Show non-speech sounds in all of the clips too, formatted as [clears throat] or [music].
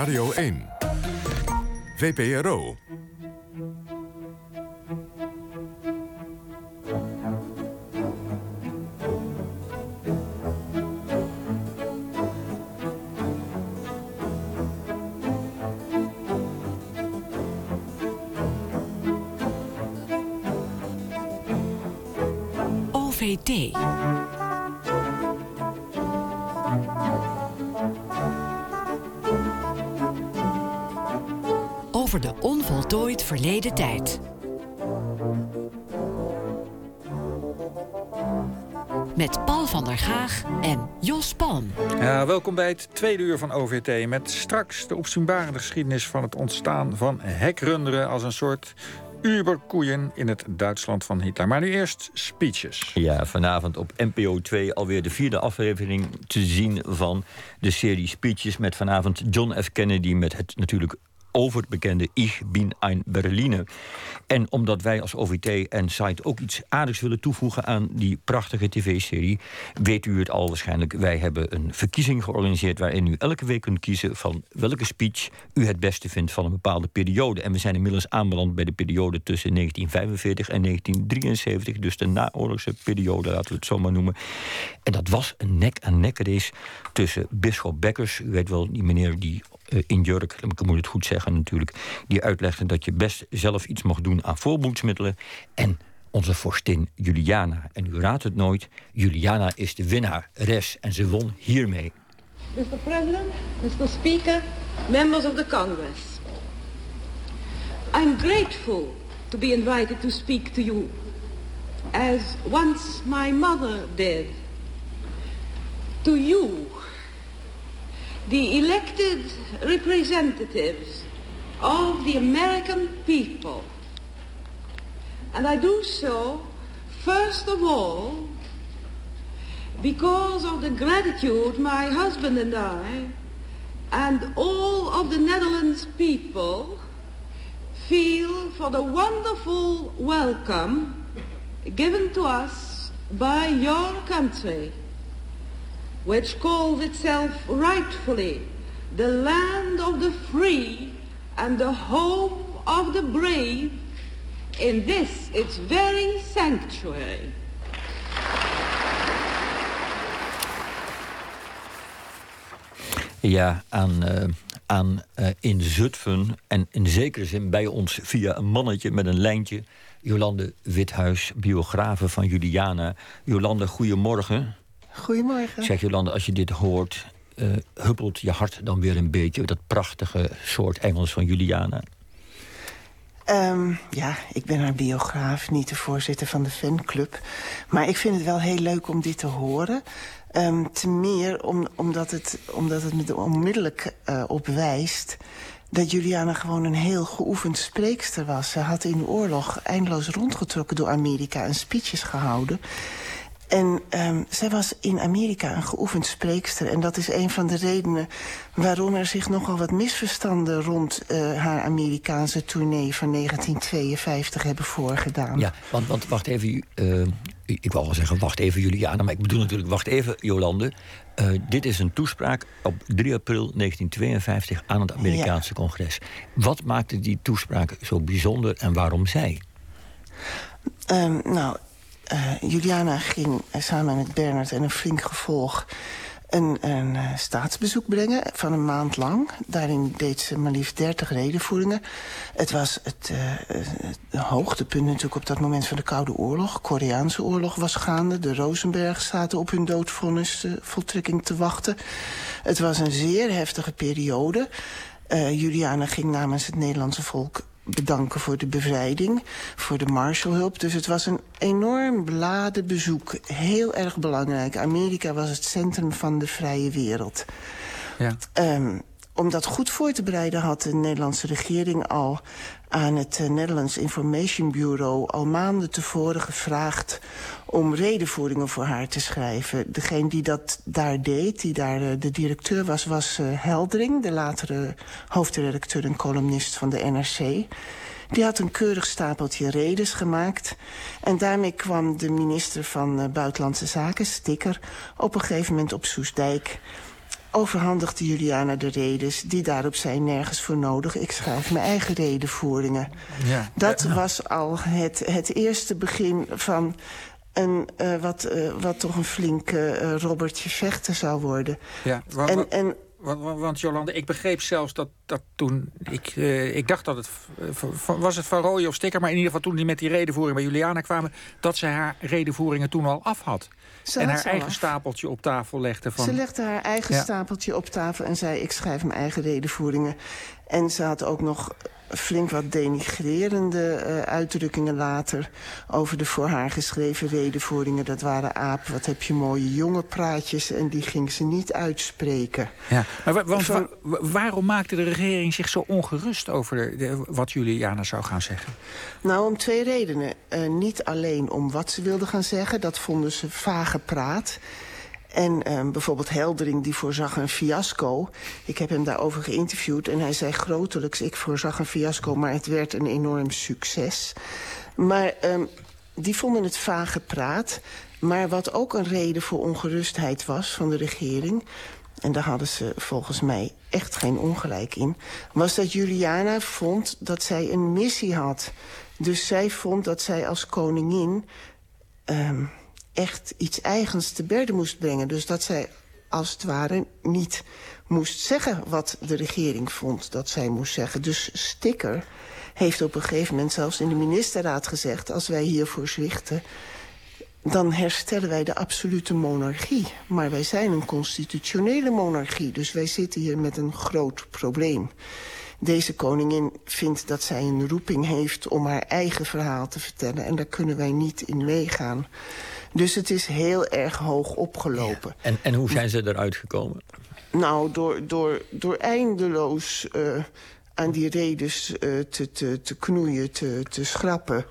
Radio 1. VPRO. OVT. Over de onvoltooid verleden tijd. Met Paul van der Gaag en Jos Palm. Ja, welkom bij het tweede uur van OVT. Met straks de opzienbarende geschiedenis van het ontstaan van hekrunderen als een soort Uberkoeien in het Duitsland van Hitler. Maar nu eerst speeches. Ja, vanavond op NPO 2 alweer de vierde aflevering te zien van de serie speeches... met vanavond John F. Kennedy met het natuurlijk overbekende Ich bin ein Berliner. En omdat wij als OVT en site ook iets aardigs willen toevoegen aan die prachtige tv-serie, weet u het al waarschijnlijk. Wij hebben een verkiezing georganiseerd waarin u elke week kunt kiezen van welke speech u het beste vindt van een bepaalde periode. En we zijn inmiddels aanbeland bij de periode tussen 1945 en 1973, dus de naoorlogse periode, laten we het zo maar noemen. En dat was een nek-aan-nek race tussen Bisschop Bekkers, u weet wel, die meneer die uh, in jurk, ik moet het goed zeggen natuurlijk, die uitlegde dat je best zelf iets mocht doen aan voorboedsmiddelen. En onze vorstin Juliana. En u raadt het nooit, Juliana is de winnaar, res. En ze won hiermee. Mr. President, Mr. Speaker, members of the Congress. I'm grateful to be invited to speak to you, as once my mother did. To you, the elected representatives of the American people. And I do so, first of all, because of the gratitude my husband and I and all of the Netherlands people feel for the wonderful welcome given to us by your country, which calls itself rightfully the land of the free and the home of the brave in this its very sanctuary. Ja, aan, uh, aan uh, in Zutphen en in zekere zin bij ons via een mannetje met een lijntje. Jolande Withuis, biografe van Juliana. Jolande, goedemorgen. Goedemorgen. Zeg Jolande, als je dit hoort, huppelt je hart dan weer een beetje... dat prachtige soort Engels van Juliana? Um, ja, ik ben haar biograaf, niet de voorzitter van de fanclub. Maar ik vind het wel heel leuk om dit te horen. Um, te meer om, omdat, het, omdat het me onmiddellijk uh, op wijst... dat Juliana gewoon een heel geoefend spreekster was. Ze had in de oorlog eindeloos rondgetrokken door Amerika en speeches gehouden... En um, zij was in Amerika een geoefend spreekster. En dat is een van de redenen waarom er zich nogal wat misverstanden... rond uh, haar Amerikaanse tournee van 1952 hebben voorgedaan. Ja, want, want wacht even... Uh, ik wou wel zeggen, wacht even Juliana, maar ik bedoel natuurlijk, wacht even Jolande. Uh, dit is een toespraak op 3 april 1952 aan het Amerikaanse ja. congres. Wat maakte die toespraak zo bijzonder en waarom zij? Um, nou, uh, Juliana ging uh, samen met Bernard en een flink gevolg... een, een uh, staatsbezoek brengen van een maand lang. Daarin deed ze maar liefst 30 redenvoeringen. Het was het, het hoogtepunt natuurlijk op dat moment van de Koude Oorlog. Koreaanse oorlog was gaande. De Rosenberg zaten op hun doodvonnis voltrekking te wachten. Het was een zeer heftige periode. Juliana ging namens het Nederlandse volk bedanken voor de bevrijding, voor de Marshallhulp. Dus het was een enorm beladen bezoek. Heel erg belangrijk. Amerika was het centrum van de vrije wereld. Ja. Um, om dat goed voor te bereiden had de Nederlandse regering al aan het uh, Netherlands Information Bureau al maanden tevoren gevraagd om redenvoeringen voor haar te schrijven. Degene die dat daar deed, die daar uh, de directeur was, was uh, Heldering, de latere hoofdredacteur en columnist van de NRC. Die had een keurig stapeltje redes gemaakt. En daarmee kwam de minister van Buitenlandse Zaken, Stikker, op een gegeven moment op Soesdijk overhandigde Juliana de redes die daarop zijn nergens voor nodig. Ik schrijf mijn eigen redenvoeringen. Ja. Dat was al het, het eerste begin van een, uh, wat, uh, wat toch een flink uh, Robertje vechten zou worden. Ja, en, en, want, want Jolande, ik begreep zelfs dat, dat toen... Ik, uh, ik dacht dat het... Was het Van Rooyen of Sticker, maar in ieder geval toen die met die redenvoering bij Juliana kwamen... dat ze haar redenvoeringen toen al af had. Ze en had haar eigen af. stapeltje op tafel legde van... Ze legde haar eigen Ja. stapeltje op tafel en zei... ik schrijf mijn eigen redenvoeringen. En ze had ook nog flink wat denigrerende eh, uitdrukkingen later... over de voor haar geschreven redenvoeringen. Dat waren aap, wat heb je mooie jonge praatjes... en die ging ze niet uitspreken. Ja, maar wa- wa- waarom maakte de regering zich zo ongerust over de- wat Juliana zou gaan zeggen? Nou, om twee redenen. Eh, niet alleen om wat ze wilde gaan zeggen, dat vonden ze vage praat. En eh, bijvoorbeeld Heldering, die voorzag een fiasco. Ik heb hem daarover geïnterviewd en hij zei grotelijks... ik voorzag een fiasco, maar het werd een enorm succes. Maar ehm, die vonden het vage praat. Maar wat ook een reden voor ongerustheid was van de regering... en daar hadden ze volgens mij echt geen ongelijk in... was dat Juliana vond dat zij een missie had. Dus zij vond dat zij als koningin... ehm, echt iets eigens te berden moest brengen. Dus dat zij als het ware niet moest zeggen wat de regering vond dat zij moest zeggen. Dus Sticker heeft op een gegeven moment zelfs in de ministerraad gezegd... als wij hiervoor zwichten, dan herstellen wij de absolute monarchie. Maar wij zijn een constitutionele monarchie, dus wij zitten hier met een groot probleem. Deze koningin vindt dat zij een roeping heeft om haar eigen verhaal te vertellen... en daar kunnen wij niet in meegaan. Dus het is heel erg hoog opgelopen. En, en hoe zijn ze eruit gekomen? Nou, door, door, door eindeloos eh, aan die redes eh, te, te, te knoeien, te, te schrappen.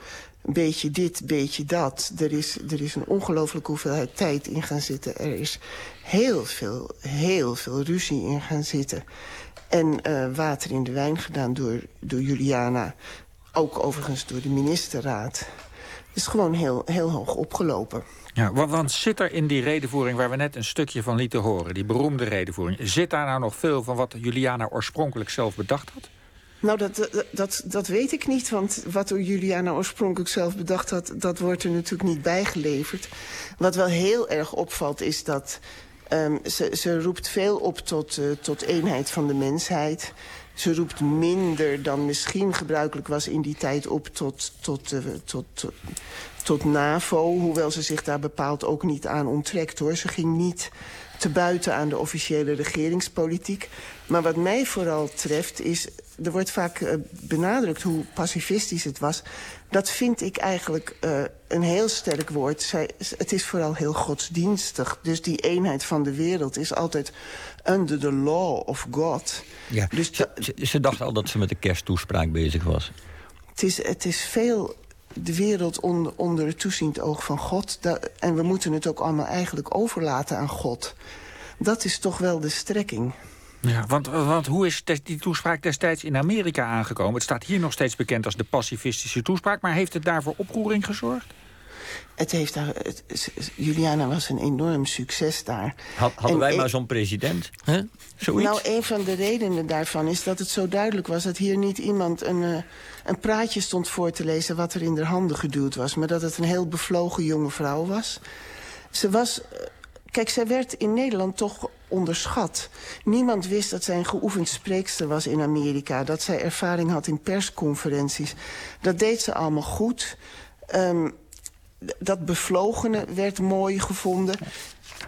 Beetje dit, beetje dat. Er is, er is een ongelooflijke hoeveelheid tijd in gaan zitten. Er is heel veel, heel veel ruzie in gaan zitten. En eh, water in de wijn gedaan door, door Juliana. Ook overigens door de ministerraad. Het is gewoon heel, heel hoog opgelopen. Ja, wa- want zit er in die redenvoering waar we net een stukje van lieten horen... die beroemde redenvoering, zit daar nou nog veel van wat Juliana oorspronkelijk zelf bedacht had? Nou, dat, dat, dat, weet ik niet, want wat Juliana oorspronkelijk zelf bedacht had... dat wordt er natuurlijk niet bijgeleverd. Wat wel heel erg opvalt is dat ehm, ze, ze roept veel op tot, eh, tot eenheid van de mensheid. Ze roept minder dan misschien gebruikelijk was in die tijd op tot, tot, eh, tot, tot, tot NAVO. Hoewel ze zich daar bepaald ook niet aan onttrekt, hoor. Ze ging niet te buiten aan de officiële regeringspolitiek. Maar wat mij vooral treft is... er wordt vaak eh, benadrukt hoe pacifistisch het was. Dat vind ik eigenlijk eh, een heel sterk woord. Zij, het is vooral heel godsdienstig. Dus die eenheid van de wereld is altijd under the law of God. Ja, Dus ze, ze, ze dacht al dat ze met de kersttoespraak bezig was. Het is, het is veel de wereld onder, onder het toeziend oog van God. En we moeten het ook allemaal eigenlijk overlaten aan God. Dat is toch wel de strekking. Ja, want, want hoe is die toespraak destijds in Amerika aangekomen? Het staat hier nog steeds bekend als de pacifistische toespraak... maar heeft het daarvoor oproering gezorgd? Het heeft daar, het- Juliana was een enorm succes daar. Had, hadden En wij een- maar zo'n president? Hè? Zoiets? Nou, een van de redenen daarvan is dat het zo duidelijk was... dat hier niet iemand een, eh, een praatje stond voor te lezen... wat er in de handen geduwd was. Maar dat het een heel bevlogen jonge vrouw was. Ze was... eh, Kijk, zij werd in Nederland toch onderschat. Niemand wist dat zij een geoefend spreekster was in Amerika. Dat zij ervaring had in persconferenties. Dat deed ze allemaal goed. Ehm, dat bevlogene werd mooi gevonden.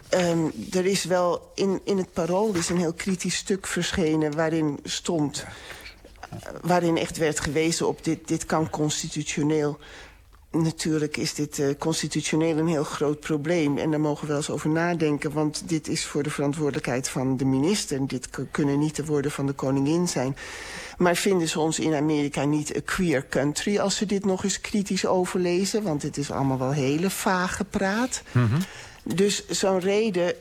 Ehm, er is wel in, in het Parool is een heel kritisch stuk verschenen waarin stond... eh, waarin echt werd gewezen op dit, dit kan constitutioneel. Natuurlijk is dit eh, constitutioneel een heel groot probleem. En daar mogen we wel eens over nadenken. Want dit is voor de verantwoordelijkheid van de minister. En dit kunnen niet de woorden van de koningin zijn. Maar vinden ze ons in Amerika niet a queer country... als ze dit nog eens kritisch overlezen? Want het is allemaal wel hele vage praat. Dus zo'n reden,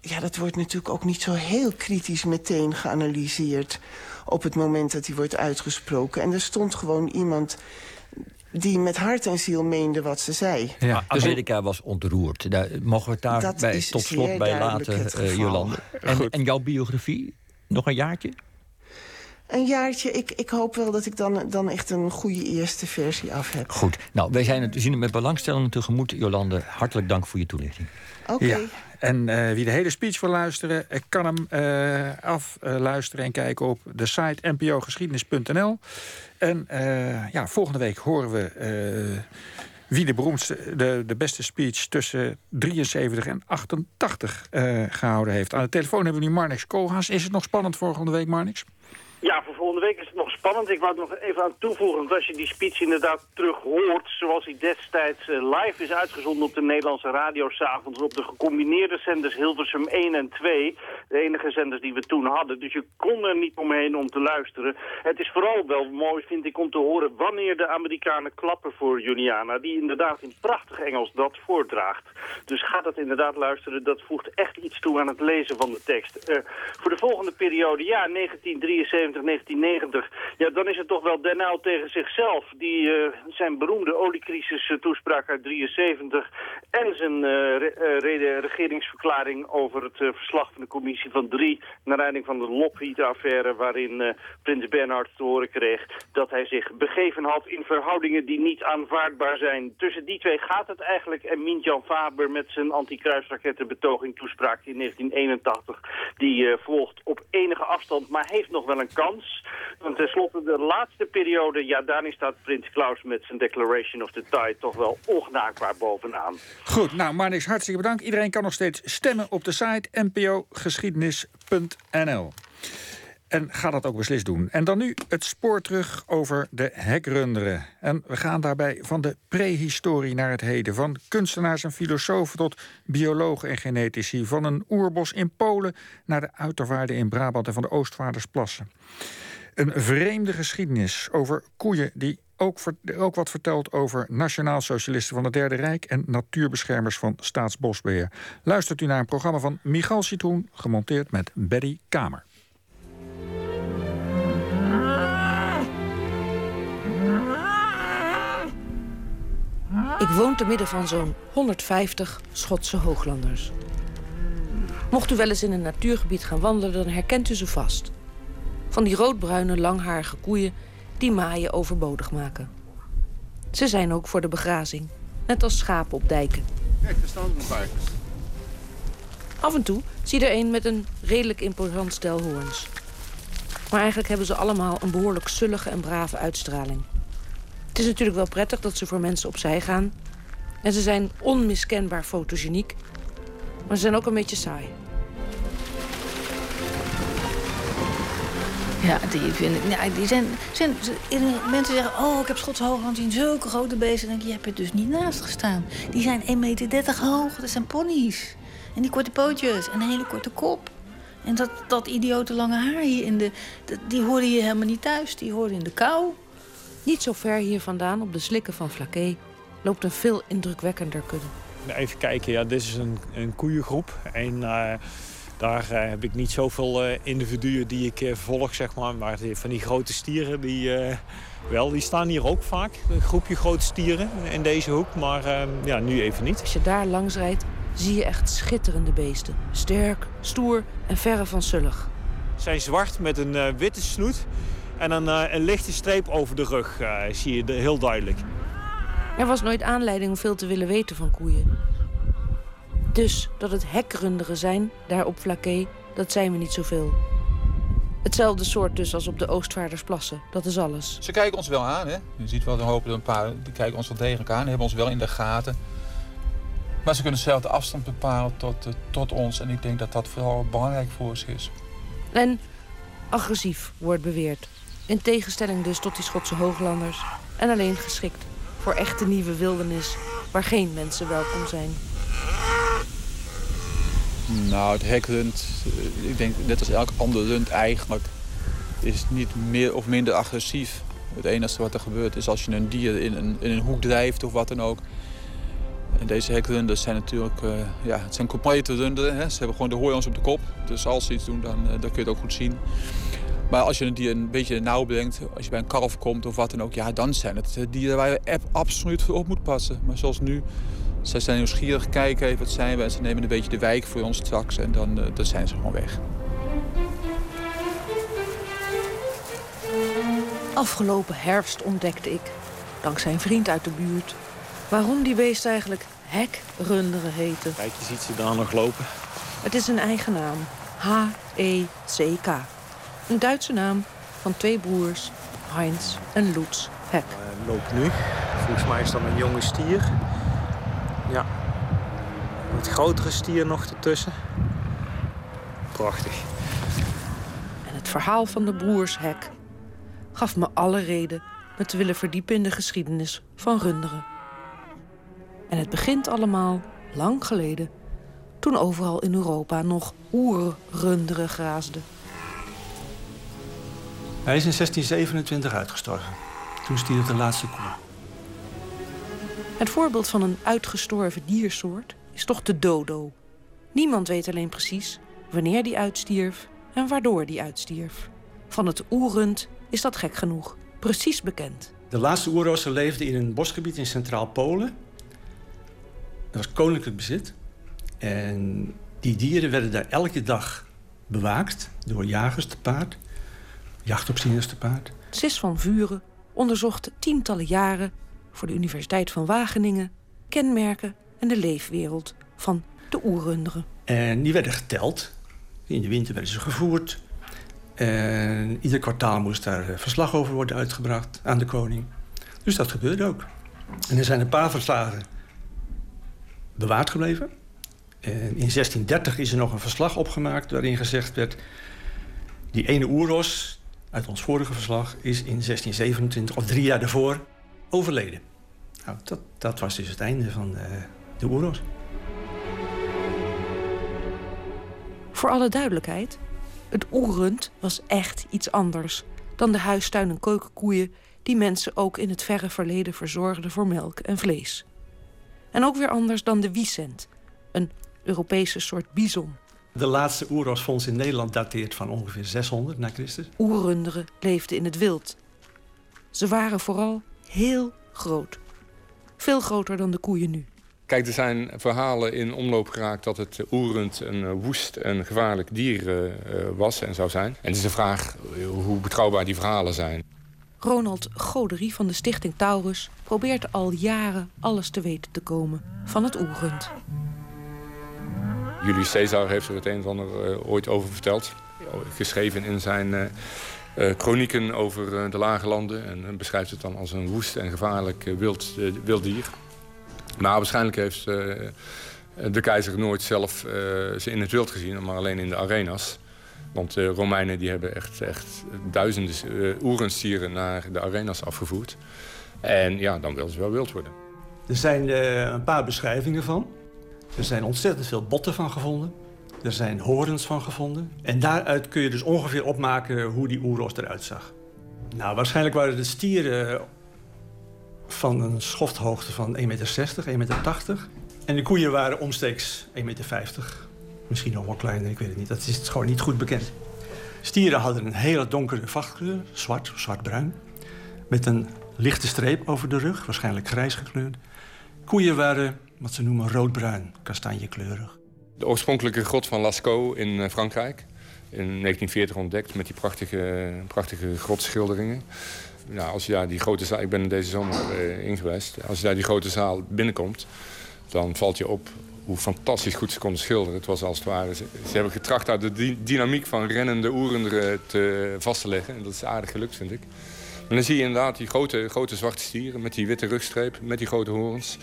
ja, dat wordt natuurlijk ook niet zo heel kritisch meteen geanalyseerd op het moment dat die wordt uitgesproken. En er stond gewoon iemand die met hart en ziel meende wat ze zei. Ja. Amerika was ontroerd. Daar mogen we het daar Dat bij, tot slot bij laten, eh. Jolande. En, en jouw biografie? Nog een jaartje? Een jaartje, ik, ik hoop wel dat ik dan, dan echt een goede eerste versie af heb. Goed. Nou, wij zijn het, we zien het met belangstelling tegemoet. Jolande, hartelijk dank voor je toelichting. Oké. Ja. En eh, wie de hele speech wil luisteren, eh, kan hem eh afluisteren en kijken op de site npogeschiedenis.nl. En eh, ja, volgende week horen we eh, wie de beroemdste, de, de beste speech tussen 73 en 88 eh, gehouden heeft. Aan de telefoon hebben we nu Marnix Koolhaas. Is het nog spannend volgende week, Marnix? Ja, voor volgende week is het nog spannend. Ik wou er nog even aan toevoegen, want als je die speech inderdaad terug hoort... zoals hij destijds eh, live is uitgezonden op de Nederlandse radio... s'avonds op de gecombineerde zenders Hilversum 1 en 2... de enige zenders die we toen hadden. Dus je kon er niet omheen om te luisteren. Het is vooral wel mooi, vind ik, om te horen... wanneer de Amerikanen klappen voor Juliana... die inderdaad in prachtig Engels dat voordraagt. Dus ga dat inderdaad luisteren. Dat voegt echt iets toe aan het lezen van de tekst. Eh, voor de volgende periode, ja, 1973... 1990, ja, dan is het toch wel Den tegen zichzelf. Die eh, zijn beroemde oliecrisis eh, uit 73 en zijn eh, re- regeringsverklaring over het verslag van de commissie van drie naar aanleiding van de Lockheed-affaire waarin prins Bernhard te horen kreeg dat hij zich begeven had in verhoudingen die niet aanvaardbaar zijn. Tussen die twee gaat het eigenlijk en Mintjan Faber met zijn anti-kruisrakettenbetoging toespraak in 1981 die volgt op enige afstand, maar heeft nog wel een kans. Want tenslotte de laatste periode, ja, daarin staat Prins Klaus met zijn Declaration of the Tide toch wel ongenaakbaar bovenaan. Goed, nou Marnix, hartstikke bedankt. Iedereen kan nog steeds stemmen op de site npogeschiedenis.nl. En ga dat ook beslist doen. En dan nu het spoor terug over de hekrunderen. En we gaan daarbij van de prehistorie naar het heden. Van kunstenaars en filosofen tot biologen en genetici. Van een oerbos in Polen naar de uiterwaarden in Brabant en van de Oostvaardersplassen. Een vreemde geschiedenis over koeien die ook, ook wat vertelt over nationaal-socialisten van het Derde Rijk en natuurbeschermers van Staatsbosbeheer. Luistert u naar een programma van Michal Citroen, gemonteerd met Betty Kamer. Ik woon te midden van zo'n 150 Schotse hooglanders. Mocht u wel eens in een natuurgebied gaan wandelen, dan herkent u ze vast. Van die roodbruine, langharige koeien die maaien overbodig maken. Ze zijn ook voor de begrazing, net als schapen op dijken. Kijk, er staan een paar. Af en toe zie je er een met een redelijk imposant stel hoorns. Maar eigenlijk hebben ze allemaal een behoorlijk zullige en brave uitstraling. Het is natuurlijk wel prettig dat ze voor mensen opzij gaan. En ze zijn onmiskenbaar fotogeniek. Maar ze zijn ook een beetje saai. Ja, die, vind ik, ja, die zijn, zijn, Mensen zeggen, oh, ik heb Schotse hoogland zien, zulke grote beesten. Dan denk ik, je hebt er dus niet naast gestaan. Die zijn 1,30 meter hoog, dat zijn ponies. En die korte pootjes en een hele korte kop. En dat, dat idiote lange haar hier in de... die hoorde je helemaal niet thuis, die hoorde in de kou. Niet zo ver hier vandaan, op de slikken van Flaké, loopt een veel indrukwekkender kudde. Even kijken, ja, dit is een, een koeiengroep. En eh, daar eh, heb ik niet zoveel eh, individuen die ik eh, volg, zeg maar. Maar van die grote stieren, die, wel, die staan hier ook vaak. Een groepje grote stieren in deze hoek, maar eh, ja, nu even niet. Als je daar langs rijdt, zie je echt schitterende beesten. Sterk, stoer en verre van sullig. Ze zijn zwart met een witte snoet en een, een lichte streep over de rug, zie je heel duidelijk. Er was nooit aanleiding om veel te willen weten van koeien. Dus dat het hekrunderen zijn, daar op Flaké, dat zijn we niet zoveel. Hetzelfde soort dus als op de Oostvaardersplassen, dat is alles. Ze kijken ons wel aan, hè. Je ziet wel, dan hopen er een paar, die kijken ons wel degelijk aan. Hebben ons wel in de gaten. Maar ze kunnen zelf de afstand bepalen tot, eh, tot ons. En ik denk dat dat vooral belangrijk voor ze is. En agressief, wordt beweerd. In tegenstelling dus tot die Schotse hooglanders. En alleen geschikt voor echte nieuwe wildernis, waar geen mensen welkom zijn. Nou, het hekrund, eh, ik denk net als elk ander rund eigenlijk, is niet meer of minder agressief. Het enige wat er gebeurt is als je een dier in een, in een hoek drijft of wat dan ook. En deze hekrunders zijn natuurlijk, eh, ja, het zijn complete runderen. Hè. Ze hebben gewoon de hooions op de kop. Dus als ze iets doen, dan, eh, dan kun je het ook goed zien. Maar als je een dier een beetje nauw brengt, als je bij een kalf komt of wat dan ook, ja, dan zijn het dieren waar je absoluut op moet passen. Maar zoals nu, zij zijn nieuwsgierig, kijken even wat zijn we en ze nemen een beetje de wijk voor ons straks en dan, uh, dan zijn ze gewoon weg. Afgelopen herfst ontdekte ik, dankzij een vriend uit de buurt, waarom die beesten eigenlijk hekrunderen heten. Kijk, je ziet ze daar nog lopen. Het is een eigen naam, H-E-C-K. Een Duitse naam van twee broers, Heinz en Lutz Hek. Uh, loopt nu. Volgens mij is dat een jonge stier. Ja. Met grotere stier nog ertussen. Prachtig. En het verhaal van de broers Hek gaf me alle reden me te willen verdiepen in de geschiedenis van runderen. En het begint allemaal lang geleden, toen overal in Europa nog oerrunderen graasden. Hij is in 1627 uitgestorven. Toen stierf de laatste koe. Het voorbeeld van een uitgestorven diersoort is toch de dodo. Niemand weet alleen precies wanneer die uitstierf en waardoor die uitstierf. Van het oerrund is dat gek genoeg precies bekend. De laatste oerrossen leefden in een bosgebied in Centraal Polen. Dat was koninklijk bezit. En die dieren werden daar elke dag bewaakt door jagers te paard, jachtopzieners te paard. Sis van Vuren onderzocht tientallen jaren voor de Universiteit van Wageningen kenmerken en de leefwereld van de oerrunderen. En die werden geteld. In de winter werden ze gevoerd. En ieder kwartaal moest daar eh, verslag over worden uitgebracht aan de koning. Dus dat gebeurde ook. En er zijn een paar verslagen bewaard gebleven. En in 1630 is er nog een verslag opgemaakt waarin gezegd werd... die ene oeros uit ons vorige verslag is in 1627, of drie jaar daarvoor, overleden. Nou, dat, dat was dus het einde van de, eh, de oeros. Voor alle duidelijkheid, het oerrund was echt iets anders dan de huistuin- en keukenkoeien die mensen ook in het verre verleden verzorgden voor melk en vlees. En ook weer anders dan de wiesent, een Europese soort bison. De laatste oerosfonds in Nederland dateert van ongeveer 600 na Christus. Oerrunderen leefden in het wild. Ze waren vooral heel groot. Veel groter dan de koeien nu. Kijk, er zijn verhalen in omloop geraakt dat het oerend een eh, woest en gevaarlijk dier uh, was en zou zijn. En het is de vraag hoe betrouwbaar die verhalen zijn. Ronald Goderie van de stichting Taurus probeert al jaren alles te weten te komen van het oerend. Julius Caesar heeft er het een en ander uh, ooit over verteld. Geschreven in zijn uh, chronieken over de lage landen. En beschrijft het dan als een woest en gevaarlijk wild, wild dier. Maar waarschijnlijk heeft de keizer nooit zelf ze in het wild gezien, maar alleen in de arenas. Want Romeinen die hebben echt, echt duizenden oerenstieren naar de arenas afgevoerd. En ja, dan wilden ze wel wild worden. Er zijn een paar beschrijvingen van. Er zijn ontzettend veel botten van gevonden. Er zijn horens van gevonden. En daaruit kun je dus ongeveer opmaken hoe die oeros eruit zag. Nou, waarschijnlijk waren de stieren van een schofthoogte van 1,60 meter, 1,80 meter. En de koeien waren omstreeks 1,50 meter. Misschien nog wel kleiner, ik weet het niet. Dat is gewoon niet goed bekend. Stieren hadden een hele donkere vachtkleur, zwart, zwartbruin. Met een lichte streep over de rug, waarschijnlijk grijs gekleurd. Koeien waren wat ze noemen roodbruin, kastanjekleurig. De oorspronkelijke grot van Lascaux in eh, Frankrijk. In 1940 ontdekt met die prachtige, prachtige grotschilderingen. Nou, als je daar die grote zaal, ik ben deze zomer uh. Als je daar die grote zaal binnenkomt, dan valt je op hoe fantastisch goed ze konden schilderen. Het was als het ware, ze, hebben getracht daar de dynamiek van rennende oerenderen te vast te leggen. En dat is aardig gelukt, vind ik. Maar dan zie je inderdaad die grote, grote zwarte stieren met die witte rugstreep, met die grote horens.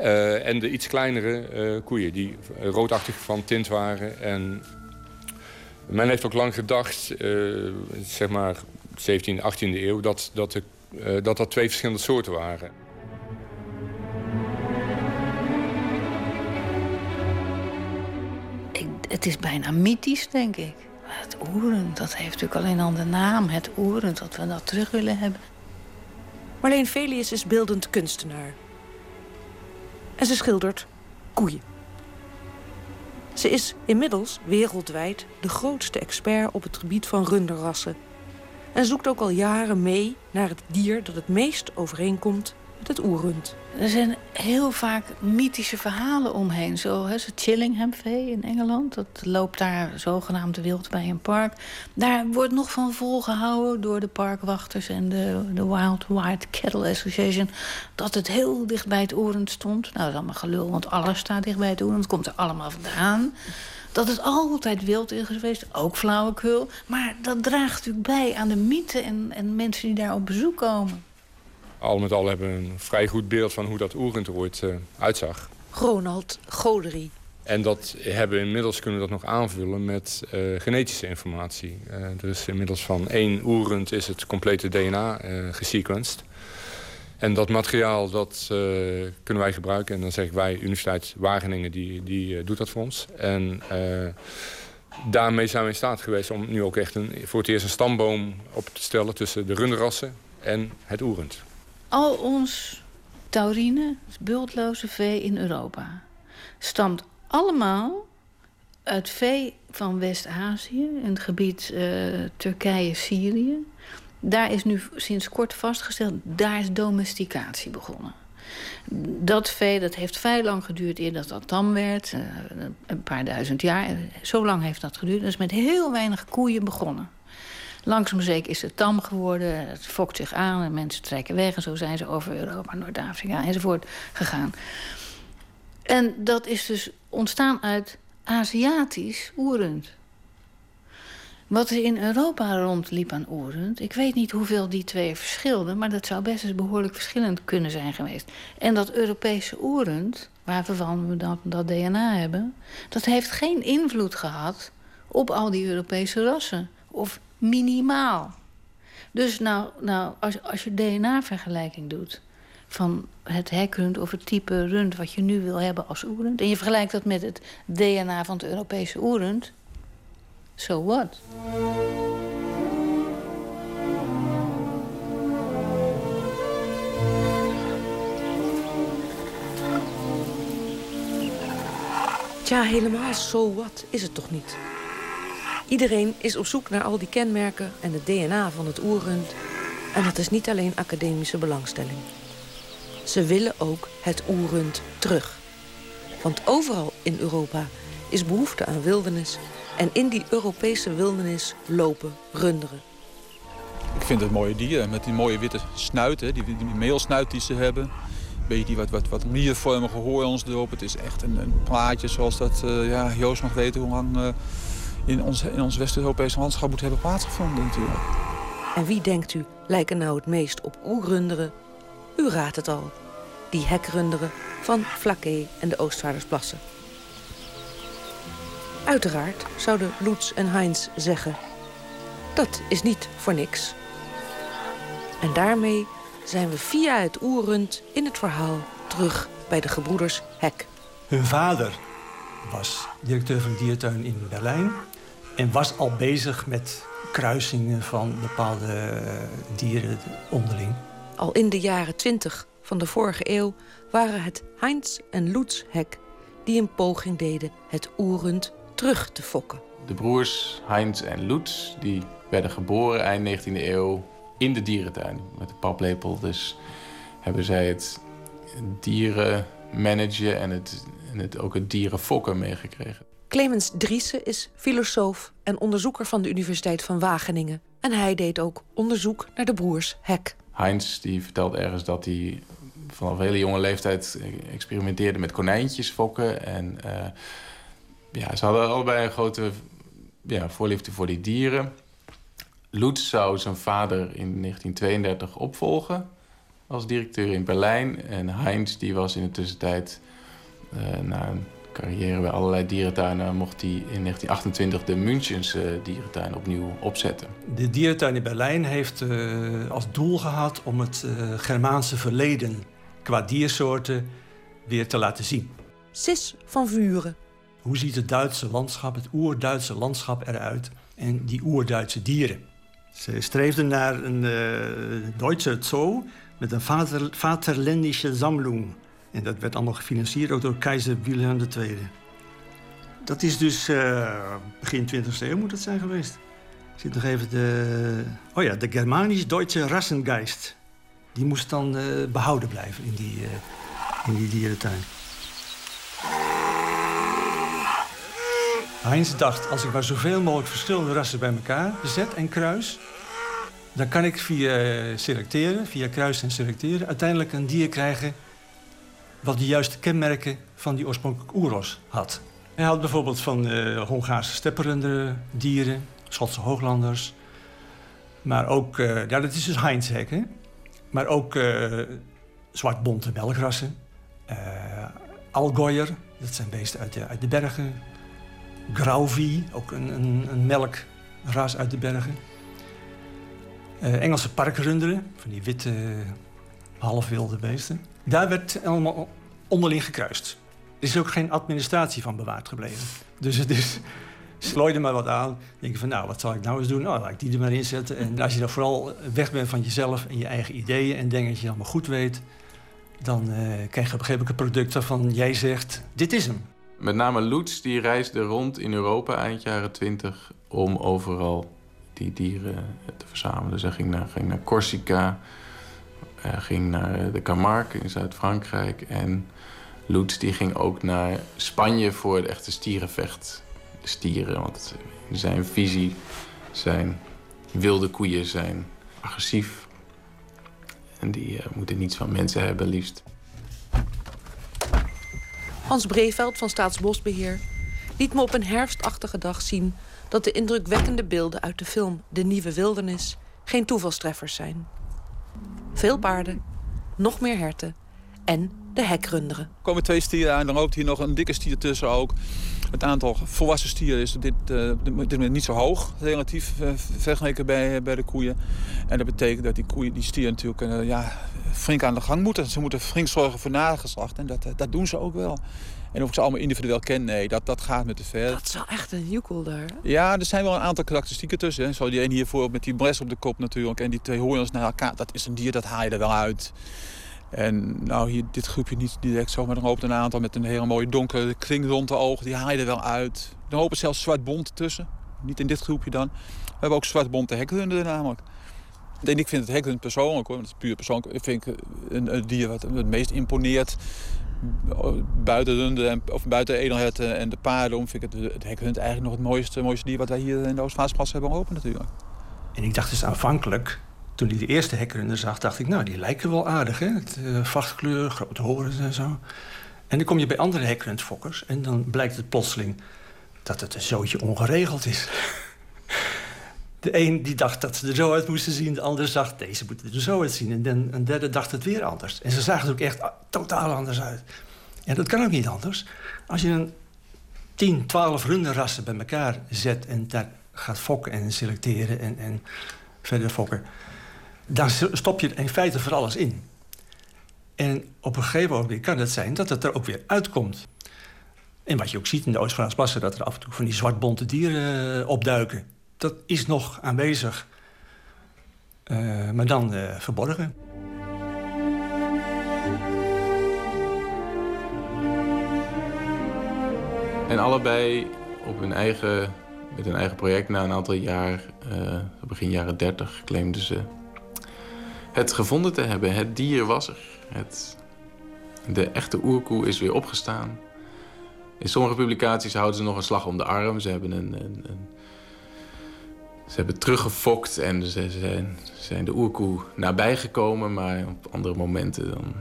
Uh, en de iets kleinere uh, koeien die roodachtig van tint waren. En men heeft ook lang gedacht, uh, zeg maar 17e, 18e eeuw, dat dat, de, dat dat twee verschillende soorten waren. Ik, het is bijna mythisch, denk ik. Het oerend, dat heeft natuurlijk alleen al de naam. Het oerend, dat we dat terug willen hebben. Marleen Velius is beeldend kunstenaar. En ze schildert koeien. Ze is inmiddels wereldwijd de grootste expert op het gebied van runderrassen En zoekt ook al jaren mee naar het dier dat het meest overeenkomt het oerrund. Er zijn heel vaak mythische verhalen omheen. Zo hè, Chillingham-vee in Engeland. Dat loopt daar zogenaamd wild bij een park. Daar wordt nog van volgehouden door de parkwachters en de, de Wild White Cattle Association. Dat het heel dicht bij het oerend stond. Nou, dat is allemaal gelul, want alles staat dicht bij het oerend. Het komt er allemaal vandaan. Dat het altijd wild is geweest, ook flauwekul. Maar dat draagt natuurlijk bij aan de mythe en, en mensen die daar op bezoek komen al met al hebben we een vrij goed beeld van hoe dat oerend er ooit uh, uitzag. Ronald Goderie. En dat hebben we inmiddels kunnen we dat nog aanvullen met uh, genetische informatie. Uh, er is inmiddels van één oerend is het complete DNA gesequenced. En dat materiaal dat, kunnen wij gebruiken. En dan zeggen wij, Universiteit Wageningen, die, die doet dat voor ons. En daarmee zijn we in staat geweest om nu ook echt een, voor het eerst een stamboom op te stellen... tussen de runderrassen en het oerend al ons taurine, bultloze vee in Europa, stamt allemaal uit vee van West-Azië, in het gebied uh, Turkije-Syrië. Daar is nu sinds kort vastgesteld, daar is domesticatie begonnen. Dat vee dat heeft vrij lang geduurd eer dat dat tam werd. Uh, een paar duizend jaar. Zo lang heeft dat geduurd. Dat is met heel weinig koeien begonnen. Langzaam zeker is het tam geworden. Het fokt zich aan en mensen trekken weg. En zo zijn ze over Europa, Noord-Afrika enzovoort gegaan. En dat is dus ontstaan uit Aziatisch oerend. Wat er in Europa rondliep aan oerend... ik weet niet hoeveel die twee verschilden... maar dat zou best eens behoorlijk verschillend kunnen zijn geweest. En dat Europese oerend, waarvan we dat, dat DNA hebben... dat heeft geen invloed gehad op al die Europese rassen. Of minimaal. Dus nou, nou als, als je DNA-vergelijking doet van het hekrund of het type rund wat je nu wil hebben als oerend... en je vergelijkt dat met het DNA van het Europese oerend... so what? Tja, helemaal so what is het toch niet? Iedereen is op zoek naar al die kenmerken en het DNA van het oerrund. En dat is niet alleen academische belangstelling. Ze willen ook het oerrund terug. Want overal in Europa is behoefte aan wildernis. En in die Europese wildernis lopen runderen. Ik vind het mooie dieren met die mooie witte snuiten, die, die meelsnuit die ze hebben. Een beetje die wat, wat, wat miervormige hoorns erop. Het is echt een, een plaatje zoals dat uh, ja, Joost mag weten hoe lang... Uh, in ons, in ons West-Europese landschap moet hebben plaatsgevonden natuurlijk. En wie denkt u lijken nou het meest op oerrunderen? U raadt het al. Die hekrunderen van Flaké en de Oostvaardersplassen. Uiteraard zouden Loets en Heinz zeggen... dat is niet voor niks. En daarmee zijn we via het oerrund in het verhaal terug bij de gebroeders Hek. Hun vader was directeur van de diertuin in Berlijn... En was al bezig met kruisingen van bepaalde eh, dieren onderling. Al in de jaren twintig van de vorige eeuw waren het Heinz en Lutz Hek... die een poging deden het oerend terug te fokken. De broers Heinz en Lutz die werden geboren eind 19e eeuw in de dierentuin. Met de paplepel dus hebben zij het dieren managen en, het, en het, ook het dieren fokken meegekregen. Clemens Driessen is filosoof en onderzoeker van de Universiteit van Wageningen. En hij deed ook onderzoek naar de broers Hek. Heinz die vertelt ergens dat hij vanaf hele jonge leeftijd experimenteerde met konijntjes fokken. En uh, ja, ze hadden allebei een grote ja, voorliefde voor die dieren. Lutz zou zijn vader in 1932 opvolgen als directeur in Berlijn. En Heinz die was in de tussentijd uh, een carrière bij allerlei dierentuinen mocht hij in 1928 de Münchense dierentuin opnieuw opzetten. De dierentuin in Berlijn heeft uh, als doel gehad om het uh, Germaanse verleden qua diersoorten weer te laten zien. Sis van Vuren. Hoe ziet het Duitse landschap, het oer-Duitse landschap eruit en die oer-Duitse dieren? Ze streefden naar een uh, Duitse zoo met een vater, vaterländische Sammlung en dat werd allemaal gefinancierd ook door keizer Wilhelm II. Dat is dus uh, begin 20e eeuw moet dat zijn geweest. zit nog even de... Oh ja, de Germanisch-Deutsche Rassengeist. Die moest dan uh, behouden blijven in die, uh, in die dierentuin. Heinz dacht, als ik maar zoveel mogelijk verschillende rassen bij elkaar zet en kruis... dan kan ik via selecteren, via kruisen en selecteren... uiteindelijk een dier krijgen wat de juiste kenmerken van die oorspronkelijke oeros had. Hij had bijvoorbeeld van uh, Hongaarse stepperende dieren, Schotse hooglanders... maar ook, uh, ja, dat is dus Heinz-hek, hè? Maar ook uh, zwartbonte melkrassen. Uh, Algoyer, dat zijn beesten uit de, uit de bergen. Grauwie, ook een, een, een melkras uit de bergen. Engelse parkrunderen, van die witte, halfwilde beesten. Daar werd allemaal onderling gekruist. Er is ook geen administratie van bewaard gebleven. Dus het is... Slooi er maar wat aan. Denk van, nou, wat zal ik nou eens doen? Nou, laat ik die er maar in zetten. En als je dan vooral weg bent van jezelf en je eigen ideeën... en denkt dat je het allemaal goed weet... dan uh, krijg je op een gegeven moment een product waarvan jij zegt... dit is hem. Met name Lutz, die reisde rond in Europa eind jaren 20... om overal die dieren te verzamelen. Dus ging naar, ging naar Corsica... Ging naar de Camargue in Zuid-Frankrijk. En Lutz die ging ook naar Spanje voor het echte stierenvecht stieren. Want zijn visie zijn wilde koeien zijn agressief. En die uh, moeten niets van mensen hebben, liefst. Hans Breveld van Staatsbosbeheer liet me op een herfstachtige dag zien... dat de indrukwekkende beelden uit de film De Nieuwe Wildernis... geen toevalstreffers zijn. Veel paarden, nog meer herten en de hekrunderen. Er komen twee stieren aan, dan loopt hier nog een dikke stier tussen ook. Het aantal volwassen stieren is dit, uh, niet zo hoog, relatief uh, vergeleken bij, bij de koeien. En dat betekent dat die, koeien, die stieren natuurlijk uh, ja, flink aan de gang moeten. Ze moeten flink zorgen voor nageslacht en dat, dat doen ze ook wel. En of ik ze allemaal individueel ken, nee, dat, dat gaat me te ver. Dat is wel echt een joekel daar. Ja, er zijn wel een aantal karakteristieken tussen. Hè. Zo die een hiervoor met die bres op de kop natuurlijk. En die twee hoorns naar elkaar. Dat is een dier, dat haal je er wel uit. En nou, hier, dit groepje niet direct zo, maar er loopt een aantal met een hele mooie donkere kring rond de ogen. Die haal je er wel uit. Er lopen zelfs zwart-bont tussen. Niet in dit groepje dan. We hebben ook zwart-bonte hekhunden namelijk. En ik vind het hekhund persoonlijk hoor, dat is puur persoonlijk. Ik vind een, een dier wat het meest imponeert buiten of buiten edelherten en de paarden vind ik het, het hekhund eigenlijk nog het mooiste, mooiste dier wat wij hier in de Oostvaardersplassen hebben lopen natuurlijk. En ik dacht dus aanvankelijk, toen ik de eerste hekrunder zag, dacht ik, nou, die lijken wel aardig, hè? Het, uh, vachtkleur, grote horens en zo. En dan kom je bij andere hekrundfokkers en dan blijkt het plotseling dat het een zootje ongeregeld is. De een die dacht dat ze er zo uit moesten zien. De ander zag, deze moeten er zo uitzien. En dan een derde dacht het weer anders. En ze zagen er ook echt totaal anders uit. En dat kan ook niet anders. Als je een 10, 12 runderrassen bij elkaar zet... en daar gaat fokken en selecteren en, en verder fokken... dan stop je in feite voor alles in. En op een gegeven moment kan het zijn dat het er ook weer uitkomt. En wat je ook ziet in de Oost-Fraansplassen... dat er af en toe van die zwartbonte dieren opduiken dat is nog aanwezig. Uh, maar dan uh, verborgen. En allebei op hun eigen, met hun eigen project na een aantal jaar, uh, begin jaren 30, claimden ze het gevonden te hebben. Het dier was er. Het, de echte oerkoe is weer opgestaan. In sommige publicaties houden ze nog een slag om de arm. Ze hebben een, een, een ze hebben teruggefokt en ze zijn, zijn de oerkoe nabijgekomen. Maar op andere momenten dan